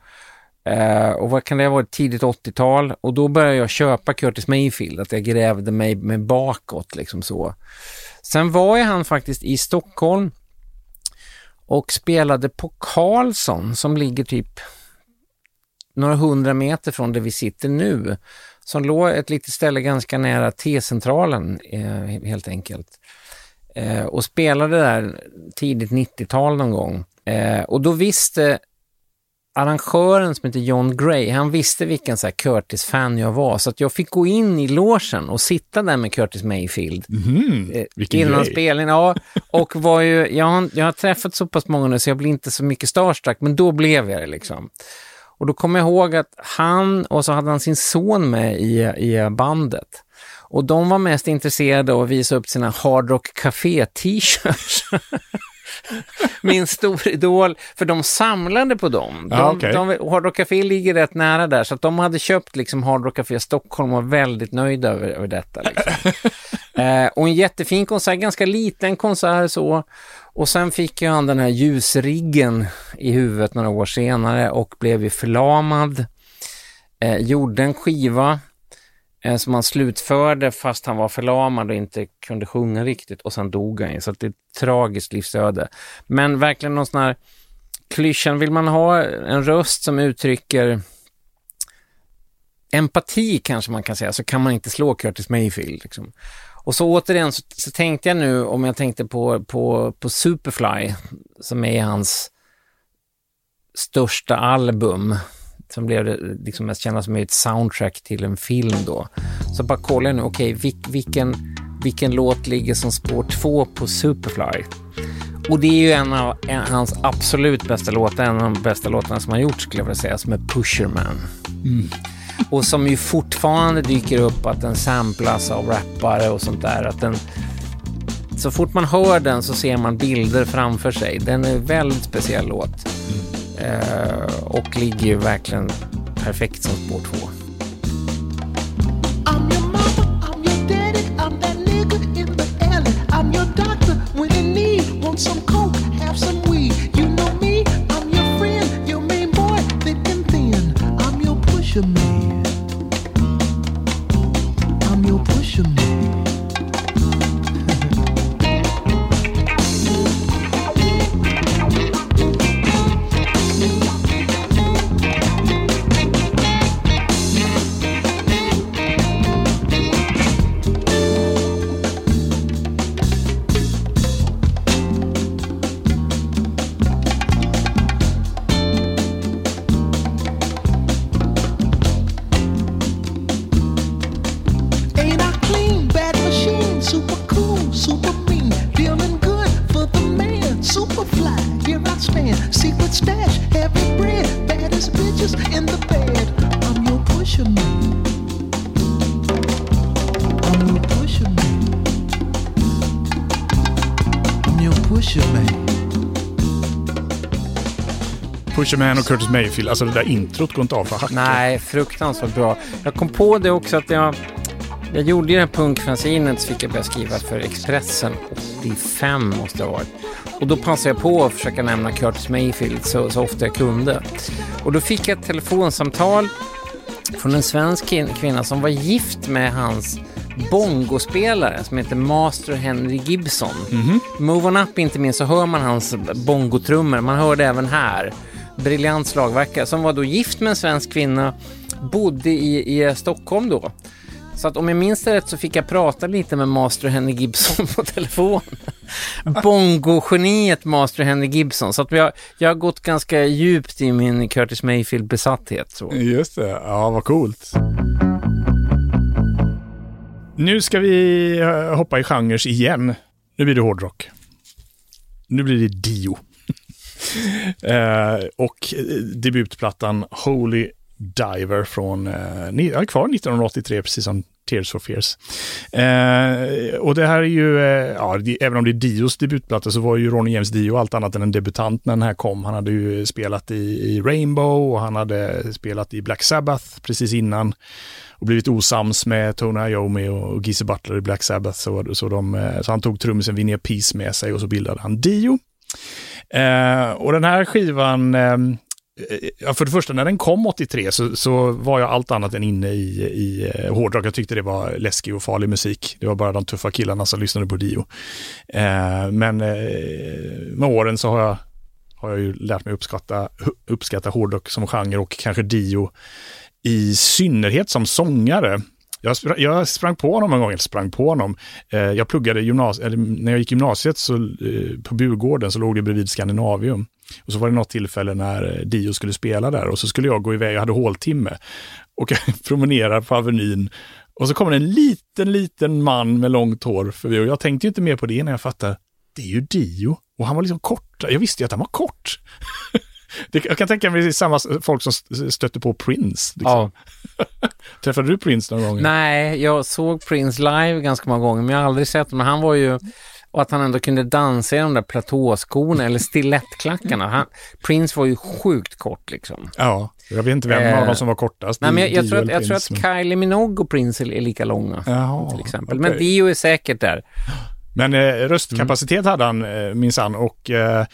Eh, och vad kan det ha varit, tidigt 80-tal? Och då började jag köpa Curtis Mayfield, att jag grävde mig med bakåt liksom så. Sen var ju han faktiskt i Stockholm och spelade på Karlsson som ligger typ några hundra meter från där vi sitter nu. Som låg ett litet ställe ganska nära T-centralen eh, helt enkelt. Eh, och spelade där tidigt 90-tal någon gång. Eh, och då visste arrangören som heter John Gray, han visste vilken så Curtis-fan jag var. Så att jag fick gå in i logen och sitta där med Curtis Mayfield. Mhm. Eh, innan spelningen, ja. Och var ju, jag, har, jag har träffat så pass många nu så jag blir inte så mycket starstruck, men då blev jag det liksom. Och då kommer jag ihåg att han och så hade han sin son med i, i bandet. Och de var mest intresserade av att visa upp sina Hard Rock Café t-shirts. Min storidol, för de samlade på dem. De, Ja, okej. de, Hard Rock Café ligger rätt nära där, så att de hade köpt liksom Hard Rock Café Stockholm och var väldigt nöjda över, över detta. Liksom. eh, och en jättefin konsert, ganska liten konsert så. Och sen fick ju han den här ljusriggen i huvudet några år senare och blev ju förlamad. Eh, gjorde en skiva eh, som han slutförde fast han var förlamad och inte kunde sjunga riktigt och sen dog han ju. Så att det är ett tragiskt livsöde. Men verkligen någon sån här klyschan, vill man ha en röst som uttrycker empati kanske man kan säga, så kan man inte slå Curtis Mayfield. Liksom. Och så återigen så, så tänkte jag nu, om jag tänkte på, på, på Superfly, som är hans största album, som blev det liksom mest kända som ett soundtrack till en film då. Så bara kolla nu, okej, vil, vilken, vilken låt ligger som spår två på Superfly? Och det är ju en av en, hans absolut bästa låtar, en av de bästa låtarna som han gjort skulle jag vilja säga, som är Pusherman. Och som ju fortfarande dyker upp att den samplas av rappare och sånt där. Att den, så fort man hör den så ser man bilder framför sig. Den är en väldigt speciell låt. Eh, Eh, och ligger ju verkligen perfekt som spår två. Pusherman och Curtis Mayfield, alltså det där introt går inte av för hacken. Nej, fruktansvärt bra. Jag kom på det också att jag, jag gjorde ju det här punkfanzinet så fick jag börja skriva för Expressen 85 måste det ha varit. Och då passade jag på att försöka nämna Curtis Mayfield så, så ofta jag kunde. Och då fick jag ett telefonsamtal från en svensk kvinna som var gift med hans bongospelare som heter Master Henry Gibson. Move On Up inte minst så hör man hans bongotrummor. Man hör det även här. Briljant slagverkare som var då gift med en svensk kvinna, bodde i, i Stockholm då. Så att om jag minns det rätt så fick jag prata lite med Master Henry Gibson på telefon. Bongo-geniet Master Henry Gibson. Så att har, jag har gått ganska djupt i min Curtis Mayfield-besatthet. Så. Just det, ja vad coolt. Nu ska vi eh, hoppa i genrer igen. Nu blir det hårdrock. Nu blir det Dio eh, och eh, debutplattan Holy Diver från, eh, kvar 1983, precis som Tears for Fears. Eh, och det här är ju, eh, ja, det, även om det är Dios debutplatta så var ju Ronny James Dio allt annat än en debutant när den här kom. Han hade ju spelat i, i Rainbow och han hade spelat i Black Sabbath precis innan och blivit osams med Tony Iommi och Gizzy Butler i Black Sabbath. Så, så, de, eh, så han tog trummisen Vinnie Peace med sig och så bildade han Dio. Eh, och den här skivan, ehm, eh, ja, för det första när den kom 83 så, så var jag allt annat än inne i, i eh, hårdrock. Jag tyckte det var läskig och farlig musik. Det var bara de tuffa killarna som lyssnade på Dio. Eh, men eh, med åren så har jag, har jag ju lärt mig uppskatta, uppskatta hårdrock som genre och kanske Dio i synnerhet som sångare. Jag, spr jag sprang på honom en gång, eller sprang på honom. Eh, jag pluggade gymnasiet, eller när jag gick gymnasiet så, eh, på Burgården så låg det bredvid Skandinavium. Och så var det något tillfälle när eh, Dio skulle spela där och så skulle jag gå iväg, jag hade håltimme. Och jag promenerar på Avenyn och så kommer en liten, liten man med långt hår förbi och jag tänkte ju inte mer på det när jag fattade, det är ju Dio. Och han var liksom kort, jag visste ju att han var kort. Det, jag kan tänka mig det är samma folk som st- stötte på Prince. Liksom. Ja. Träffade du Prince någon gång? Nej, jag såg Prince live ganska många gånger, men jag har aldrig sett honom. Han var ju... Och att han ändå kunde dansa i de där platåskorna eller stilettklackarna. Han, Prince var ju sjukt kort liksom. Ja, jag vet inte vem Eh, av dem som var kortast. Nej, men jag, jag, tror att, jag tror att Kylie Minogue och Prince är lika långa. Jaha, Till exempel. okej. Men Dio är säkert där. Men eh, röstkapacitet hade han eh, minsann och eh,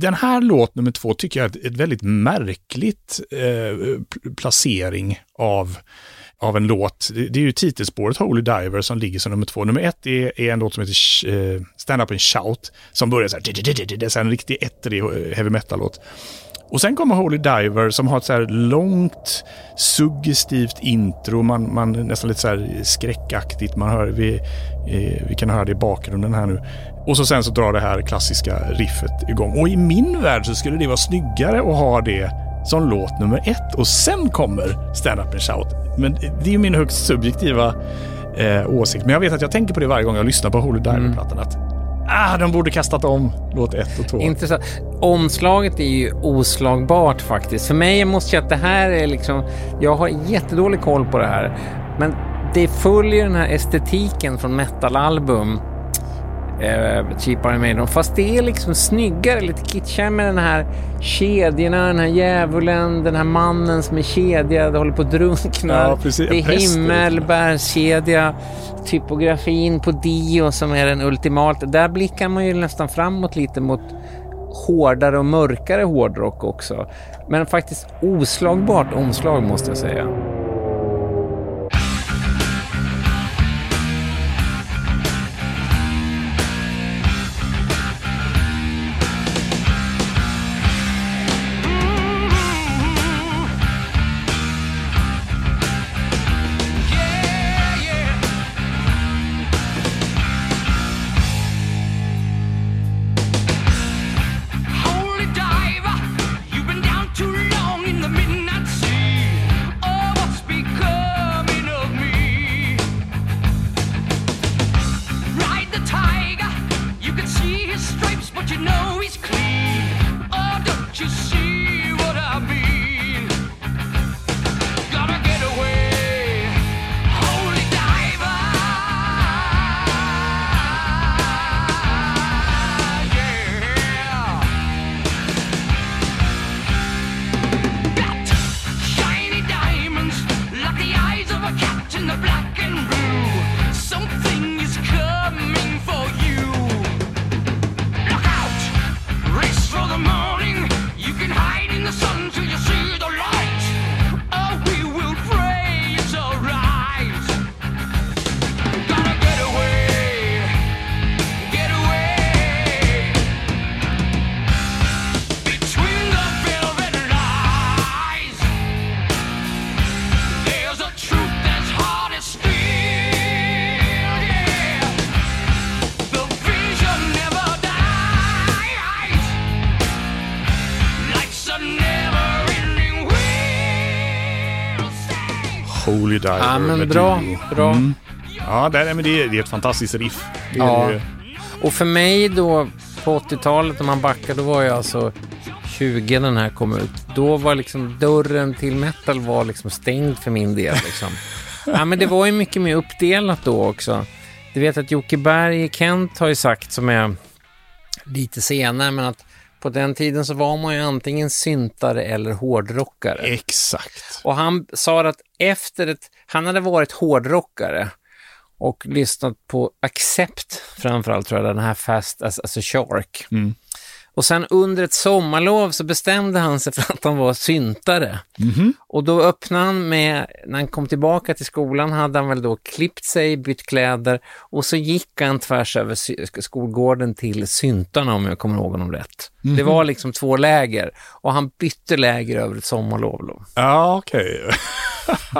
den här låt nummer två tycker jag är ett, väldigt märkligt eh, placering av, av en låt. Det, är ju titelspåret Holy Diver som ligger som nummer två. Nummer ett är, är en låt som heter eh, Stand Up and Shout som börjar så här, det är en riktig ettrig eh, heavy metal-låt. Och sen kommer Holy Diver som har ett så här långt suggestivt intro, man, man nästan lite så här skräckaktigt. Man hör, vi, eh, vi kan höra det i bakgrunden här nu. Och så sen så drar det här klassiska riffet igång. Och i min värld så skulle det vara snyggare att ha det som låt nummer ett och sen kommer Stand Up and Shout. Men det är ju min högst subjektiva eh, åsikt. Men jag vet att jag tänker på det varje gång jag lyssnar på Holy Diver-plattan. Att ah, de borde kastat om låt ett och två. Intressant. Omslaget är ju oslagbart faktiskt. För mig måste jag att det här är liksom... Jag har jättedålig koll på det här. Men det följer den här estetiken från metalalbum. Eh, Cheap Iron Maiden. Fast det är liksom snyggare, lite kitschigare med den här kedjorna, den här djävulen, den här mannen som är kedjad, håller på att drunkna. Ja, precis. Det är Präster. himmelbärskedja, typografin på Dio som är den ultimata. Där blickar man ju nästan framåt lite mot hårdare och mörkare hårdrock också. Men faktiskt oslagbart omslag måste jag säga. Diver Ja, men bra, bra. Mm. Ja, det, är- men det, är, det är ett fantastiskt riff. Det Ja. ju. Och för mig då, på 80-talet, om man backar, då var jag alltså 20 när den här kom ut. Då var liksom dörren till metal var liksom stängd för min del. Liksom. ja, men det var ju mycket mer uppdelat då också. Du vet att Jocke Berg Kent har ju sagt, som är lite senare, men att på den tiden så var man ju antingen syntare eller hårdrockare. Exakt. Och han sa att efter ett, han hade varit hårdrockare och lyssnat på Accept framförallt tror jag, den här Fast as, as a Shark. Mm. Och sen under ett sommarlov så bestämde han sig för att han var syntare. Mhm. Och då öppnade han med, när han kom tillbaka till skolan hade han väl då klippt sig, bytt kläder och så gick han tvärs över skolgården till syntarna om jag kommer ihåg honom rätt. Det var liksom två läger och han bytte läger över ett sommarlov. Då. Ja, okej.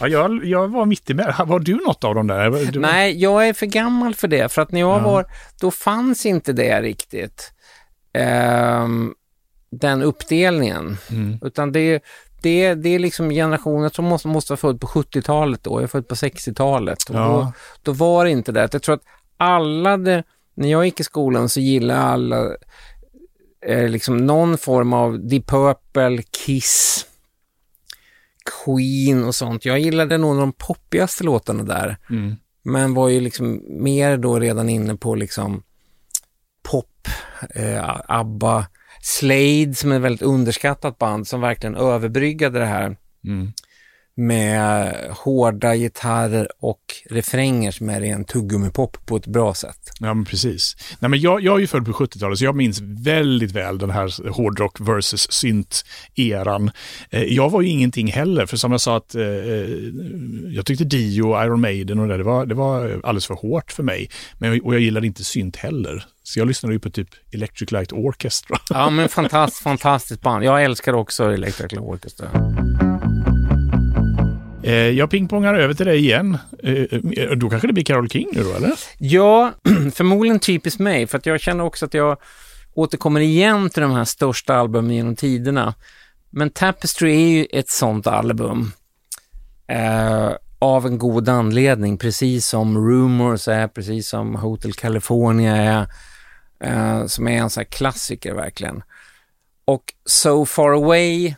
ja, jag, jag var mitt i med. Var du något av dem där? Du, Nej, jag är för gammal för det, för att när jag Ja. var, då fanns inte det riktigt. Ehm, den uppdelningen. Mm. Utan det, det, det är liksom generationen, tror måste, måste vara född på 70-talet då, jag är född på 60-talet. Och då, Ja. då var det inte det. Jag tror att alla, det, när jag gick i skolan så gillade alla eh, liksom någon form av Deep Purple, Kiss, Queen och sånt. Jag gillade nog de poppigaste låtarna där. Mm. Men var ju liksom mer då redan inne på liksom pop, eh, ABBA, Slade som är ett väldigt underskattat band som verkligen överbryggade det här Mm med hårda gitarrer och refränger som är ren tuggummipop på ett bra sätt. Ja, men precis. Nej, men jag, jag är ju född på 70-talet, så jag minns väldigt väl den här hårdrock versus synt-eran. Eh, jag var ju ingenting heller, för som jag sa att eh, eh, jag tyckte Dio, Iron Maiden och det, det var, det var alldeles för hårt för mig. Men, och jag gillade inte synt heller. Så jag lyssnade ju på typ Electric Light Orchestra. Ja, men fantastiskt, fantastiskt band. Jag älskar också Electric Orchestra. Eh, jag pingpongar över till dig igen. Eh, eh, då kanske det blir Carole King nu då, eller? Ja, förmodligen typiskt mig, för att jag känner också att jag återkommer igen till de här största albumen genom tiderna. Men Tapestry är ju ett sånt album. Eh, av en god anledning, precis som Rumors är, precis som Hotel California är, eh, som är en sån här klassiker verkligen. Och So Far Away,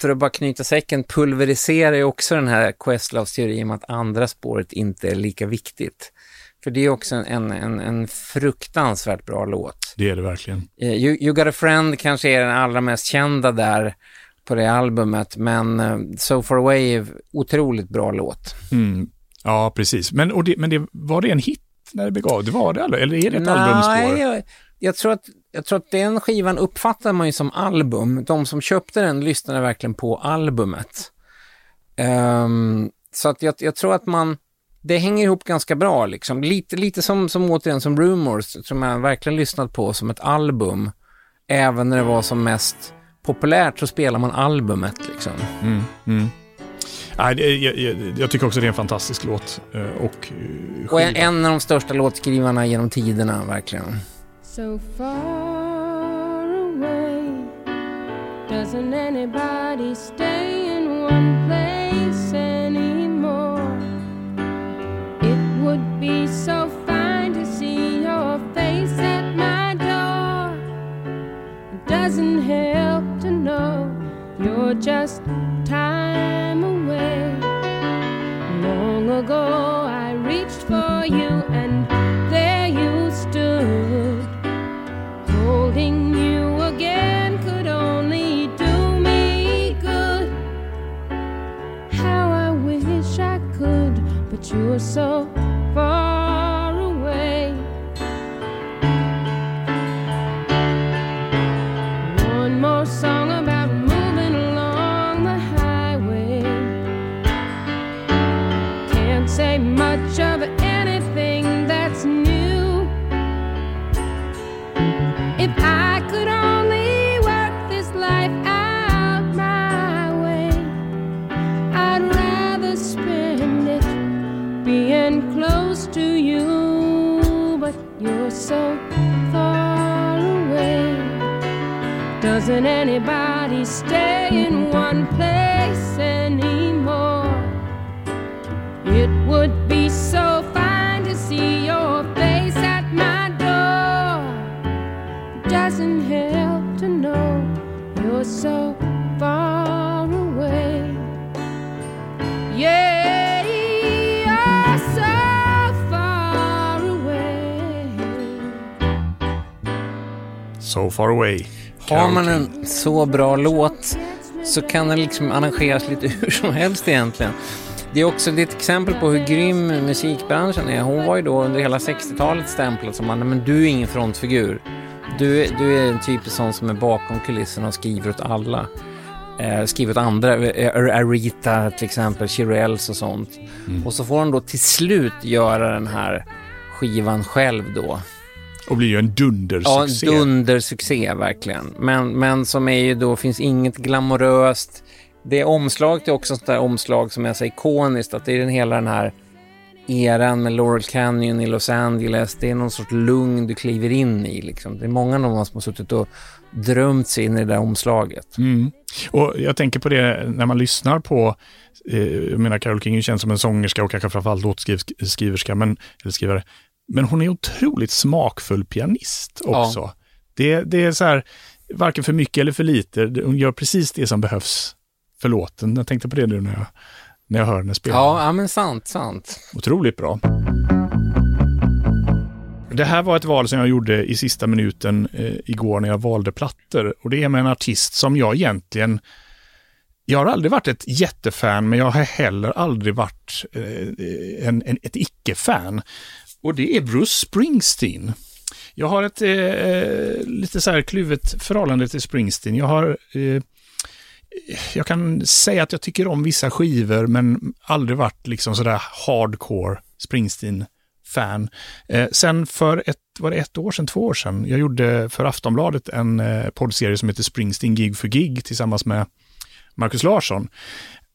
för att bara knyta säcken, pulveriserar ju också den här Questloves teori om att andra spåret inte är lika viktigt. För det är också en, en, en, fruktansvärt bra låt. Det är det verkligen. Eh, You, you Got a Friend kanske är den allra mest kända där på det albumet, men eh, So Far Away är otroligt bra låt. Mm. Ja, precis. Men, det, men det, var det en hit när det begav? Det var det, eller? Eller är det ett albumspår? Nej, jag, jag, tror att, jag tror att den skivan uppfattar man ju som album. De som köpte den lyssnade verkligen på albumet. Ehm, så att jag, jag tror att man, det hänger ihop ganska bra liksom. Lite, lite som, som återigen som Rumors, som jag verkligen lyssnat på som ett album. Även när det var som mest populärt så spelar man albumet liksom. Mm, mm. Nej, jag, jag, jag tycker också det är en fantastisk låt. eh, Och, eh, Och en av de största låtskrivarna genom tiderna, verkligen. So far away, doesn't anybody stay in one place anymore? It would be so fine to see your face at my door. It doesn't help to know you're just time away. Long ago, I reached for you, and again could only do me good. How I wish I could, but you're so far Doesn't anybody stay in one place anymore? It would be so fine to see your face at my door. Doesn't help to know you're so far away. Yeah. So Far Away. Har man en så bra låt så kan den liksom arrangeras lite hur som helst egentligen. Det är också ett exempel på hur grym musikbranschen är. Hon var ju då under hela 60-talet stämplad som man, men du är ingen frontfigur. Du, är- du är en typisk sån som är bakom kulisserna och skriver åt alla. Eh, skriver åt andra, eh, Arita till exempel, Shirelles och sånt. Och så får hon då till slut göra den här skivan själv då. Och blir ju en Ja, dundersuccé. dundersuccé verkligen. Men, men som är ju då, finns inget glamoröst. Det omslaget är också ett sånt där omslag som är så ikoniskt, att det är den hela den här eran med Laurel Canyon i Los Angeles. Det är någon sorts lugn du kliver in i liksom. Det är många av dem som har suttit och drömt sig in i det där omslaget. Mm. Och jag tänker på det när man lyssnar på, eh, jag menar Carole King är ju känd som en sångerska och kanske framförallt låtskriverska, men, eller skrivare. Men hon är otroligt smakfull pianist också. Det, det är så här, varken för mycket eller för lite. Hon gör precis det som behövs för låten. Jag tänkte på det nu när jag, när jag hör henne spela. Ja, ja men sant, sant. Otroligt bra. Det här var ett val som jag gjorde i sista minuten eh, igår när jag valde plattor. Och det är med en artist som jag egentligen... Jag har aldrig varit ett jättefan, men jag har heller aldrig varit eh, en, en, ett icke-fan. Och det är Bruce Springsteen. Jag har ett eh, eh, lite så här kluvet förhållande till Springsteen. Jag har... Eh, jag kan säga att jag tycker om vissa skivor, men aldrig varit liksom sådär hardcore Springsteen-fan. Eh, sen för ett, var det ett år sedan, två år sedan, jag gjorde för Aftonbladet en eh, poddserie som heter Springsteen Gig för Gig tillsammans med Marcus Larsson.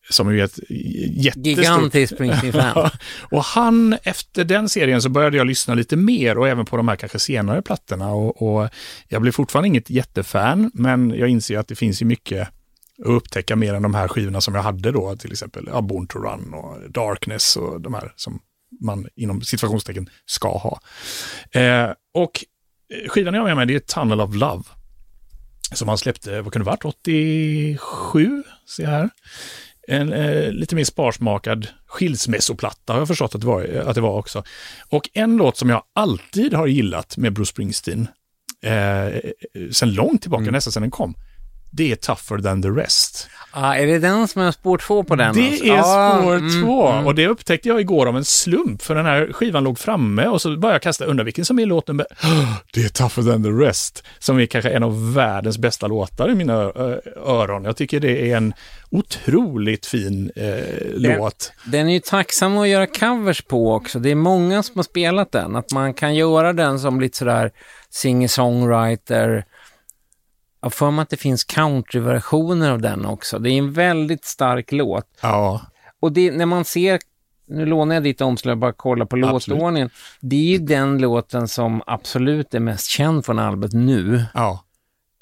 Som är ett jättestort... Gigantisk Springsteen-fan. och han, efter den serien så började jag lyssna lite mer och även på de här kanske senare plattorna. Och, och jag blev fortfarande inget jättefan, men jag inser att det finns ju mycket att upptäcka mer än de här skivorna som jag hade då, till exempel ja, Born to Run och Darkness och de här som man inom situationstecken ska ha. Eh, och skivan jag har med mig det är Tunnel of Love. Som han släppte, vad kunde det varit, 87? Se här. En eh, lite mer sparsmakad skilsmässoplatta har jag förstått att det, var, att det var också. Och en låt som jag alltid har gillat med Bruce Springsteen, eh, sen långt tillbaka, nästan sen den kom, det är Tougher than the rest. Ah, är det den som är spår två på den? Det alltså? är Ah, spår mm, två mm. och det upptäckte jag igår av en slump för den här skivan låg framme och så bara jag kasta undra vilken som är låten. med- Det är Tougher than the rest som är kanske en av världens bästa låtar i mina öron. Jag tycker det är en otroligt fin eh, låt. Den är ju tacksam att göra covers på också. Det är många som har spelat den. Att man kan göra den som lite sådär singer-songwriter. Jag för mig att det finns countryversioner av den också. Det är en väldigt stark låt. Ja, Och det, när man ser, nu lånar jag ditt omslag bara kolla på Absolut. låtordningen. Det är ju den låten som absolut är mest känd från albumet nu. ja.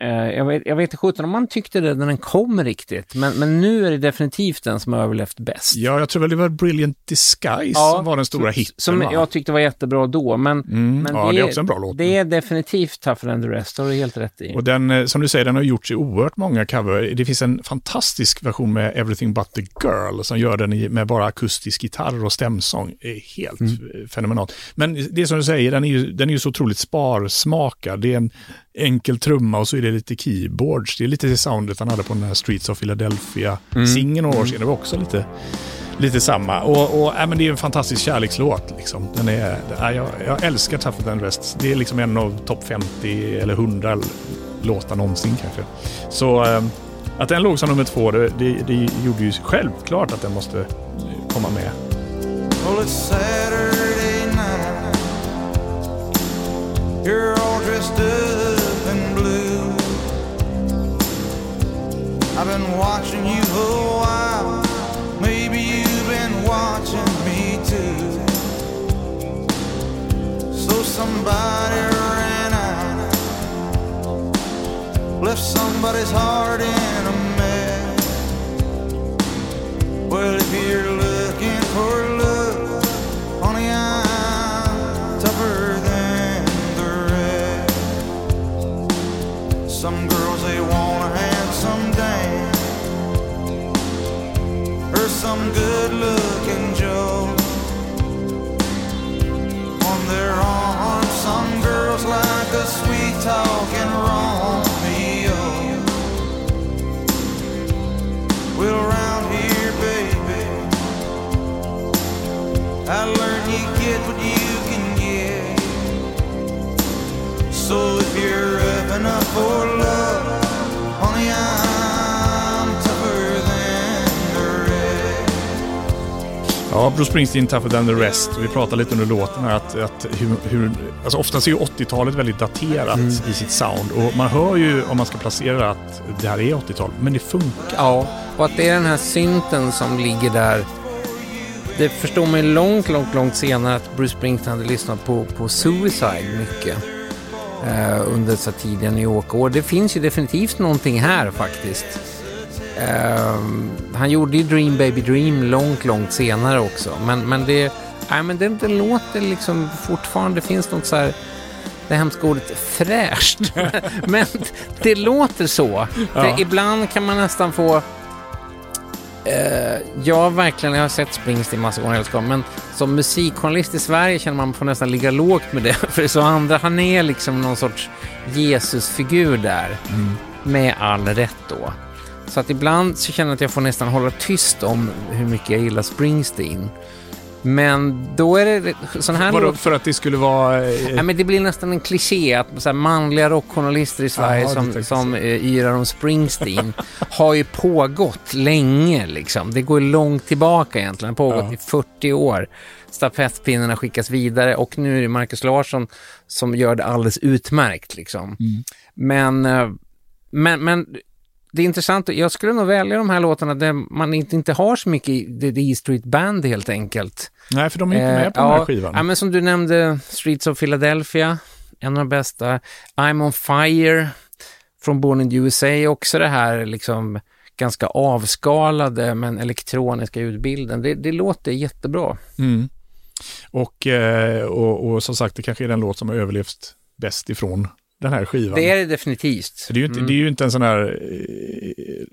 Eh, jag, vet, jag vet inte om man tyckte det när den kom riktigt, men, men nu är det definitivt den som har överlevt bäst. Ja, jag tror väl det var Brilliant Disguise Ja, som var den stora hitten. Som va? jag tyckte var jättebra då, men, Mm, men ja, det är också en bra låt. Det är definitivt Tougher than the rest, har du helt rätt i. Och den, eh, som du säger, den har gjorts i oerhört många cover. Det finns en fantastisk version med Everything But The Girl som gör den med bara akustisk gitarr och stämsång. Det är helt mm. fenomenalt. Men det som du säger, den är ju, den är ju så otroligt sparsmakad. Det är en enkel trumma och så är det lite keyboards. Det är lite det soundet han hade på den här Streets of Philadelphia-singeln några år sedan. Det var också lite, lite samma. Och, och äh, men det är en fantastisk kärlekslåt. Liksom. Den är, äh, jag, jag älskar Than The Rest. Det är liksom en av topp 50 eller 100 låtar någonsin kanske. Så eh, att den låg som nummer två, det, det, det gjorde ju självklart att den måste komma med. Well, it's Saturday night. You're all dressed up I've been watching you a while. Maybe you've been watching me too. So somebody ran out. Left somebody's heart in a mess. Well, if you're some good looking Joe. On their arm, some girls like a sweet talking Romeo. Well, around here, baby, I learned you get what you can get. So if you're up enough for Ja, Bruce Springsteen, Tougher than the rest. Vi pratade lite under låten här att, att hur, hur, alltså oftast är ju 80-talet väldigt daterat Mm. i sitt sound. Och man hör ju om man ska placera att det här är 80-tal, men det funkar. Ja, och att det är den här synten som ligger där. Det förstår man ju långt, långt, långt senare att Bruce Springsteen hade lyssnat på, på Suicide mycket. Eh, under så tidiga New York-år. Det finns ju definitivt någonting här faktiskt. Eh, han gjorde ju Dream Baby Dream långt, långt senare också. Men, men det, nej, men det, det låter liksom fortfarande, det finns något så här, det hemska ordet fräscht. men det låter så. Ja. ibland kan man nästan få Eh, jag verkligen, jag har sett Springsteen massa gånger, älskar men som musikjournalist i Sverige känner man får nästan ligga lågt med det. För så andra, han är liksom någon sorts Jesusfigur där. Med all rätt då. Så att ibland så känner jag att jag får nästan hålla tyst om hur mycket jag gillar Springsteen. Men då är det sån här Vadå, för att det skulle vara... eh, Ja, men det blir nästan en kliché att så här, manliga rockjournalister i Sverige Jaha, du som, som eh, yrar om Springsteen har ju pågått länge. Liksom. Det går långt tillbaka egentligen. Det har pågått Ja. i 40 år. Stafettpinnarna skickas vidare och nu är det Marcus Larsson som gör det alldeles utmärkt. Liksom. Mm. Men, eh, men, men det är intressant. Jag skulle nog välja de här låtarna där man inte, inte har så mycket The, E Street Band helt enkelt. Nej, för de är inte med på Eh, den här ja, skivan. Ja, men som du nämnde, Streets of Philadelphia, en av de bästa. I'm on fire från Born in the USA, också det här liksom ganska avskalade men elektroniska ljudbilden. Det, det låter jättebra. Mm. Och, eh, och, och som sagt, det kanske är den låt som har överlevt bäst ifrån den här skivan. Det är det definitivt. Det, är ju inte, det är ju inte en sån här... eh,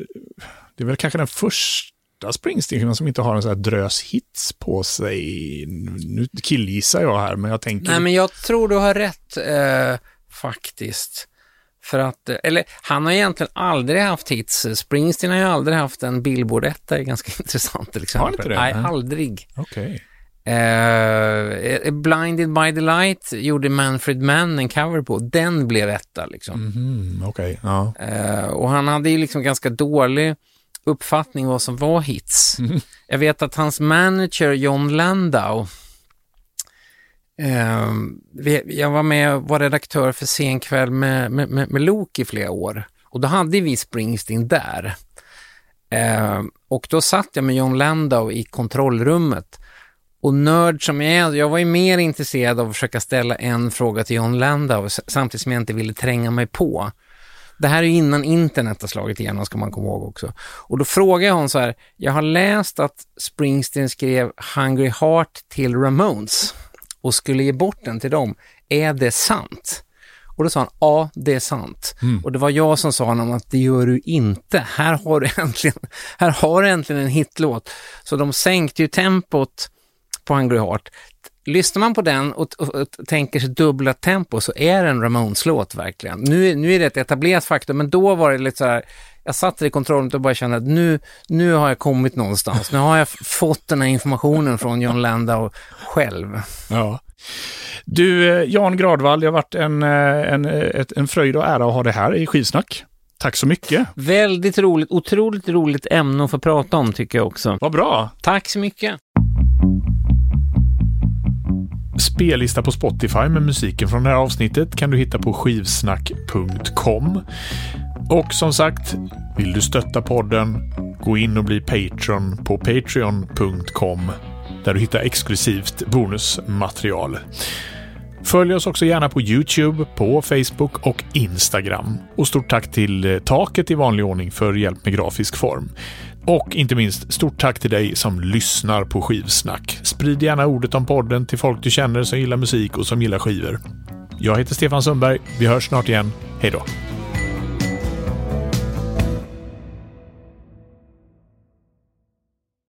Det är väl kanske den första Springsteen som inte har en sån här drös hits på sig. Nu killgissar jag här, men jag tänker... Nej, men jag tror du har rätt eh, faktiskt. För att, eh, eller han har egentligen aldrig haft hits. Springsteen har ju aldrig haft en Billboard-etta, det är ganska intressant till exempel. Har inte det? Nej, aldrig. Okej. Eh, Blinded by the Light gjorde Manfred Mann en cover på. Den blev etta liksom. Mhm, Okej, ja. Eh, och han hade ju liksom ganska dålig uppfattning vad som var hits. Jag vet att hans manager John Landau, eh, jag var med och var redaktör för Sen kväll med, med, med, med Lok i flera år. Och då hade vi Springsteen där. Eh, och då satt jag med John Landau i kontrollrummet. Och nörd som jag är, jag var ju mer intresserad av att försöka ställa en fråga till John Landau samtidigt som jag inte ville tränga mig på. Det här är ju innan internet har slagit igenom, ska man komma ihåg också. Och då frågade jag honom så här, jag har läst att Springsteen skrev Hungry Heart till Ramones och skulle ge bort den till dem. Är det sant? Och då sa han, ja, det är sant. Och det var jag som sa honom att det gör du inte. Här har du äntligen, här har du äntligen en hitlåt. Så de sänkte ju tempot på Hungry Heart. Lyssnar man på den och, och, och tänker sig dubbla tempo så är det en Ramones-låt verkligen. Nu, är- nu är det ett etablerat faktum, men då var det lite så här, jag satt i kontrollen och bara kände att nu, nu har jag kommit någonstans. Nu har jag fått den här informationen från John Landau själv. ja. Du, eh, Jan Gradvall, det har varit en, eh, en, eh, en fröjd och ära att ha det här i Skivsnack. Tack så mycket. Väldigt roligt, otroligt roligt ämne att få prata om tycker jag också. Vad bra. Tack så mycket. Spellista på Spotify med musiken från det här avsnittet kan du hitta på skivsnack.com. Och som sagt, vill du stötta podden, gå in och bli Patreon på patreon.com där du hittar exklusivt bonusmaterial. Följ oss också gärna på Youtube, på Facebook och Instagram. Och stort tack till eh, Taket i vanlig ordning för hjälp med grafisk form. Och inte minst, stort tack till dig som lyssnar på Skivsnack. Sprid gärna ordet om podden till folk du känner som gillar musik och som gillar skivor. Jag heter Stefan Sundberg. Vi hörs snart igen. Hej då!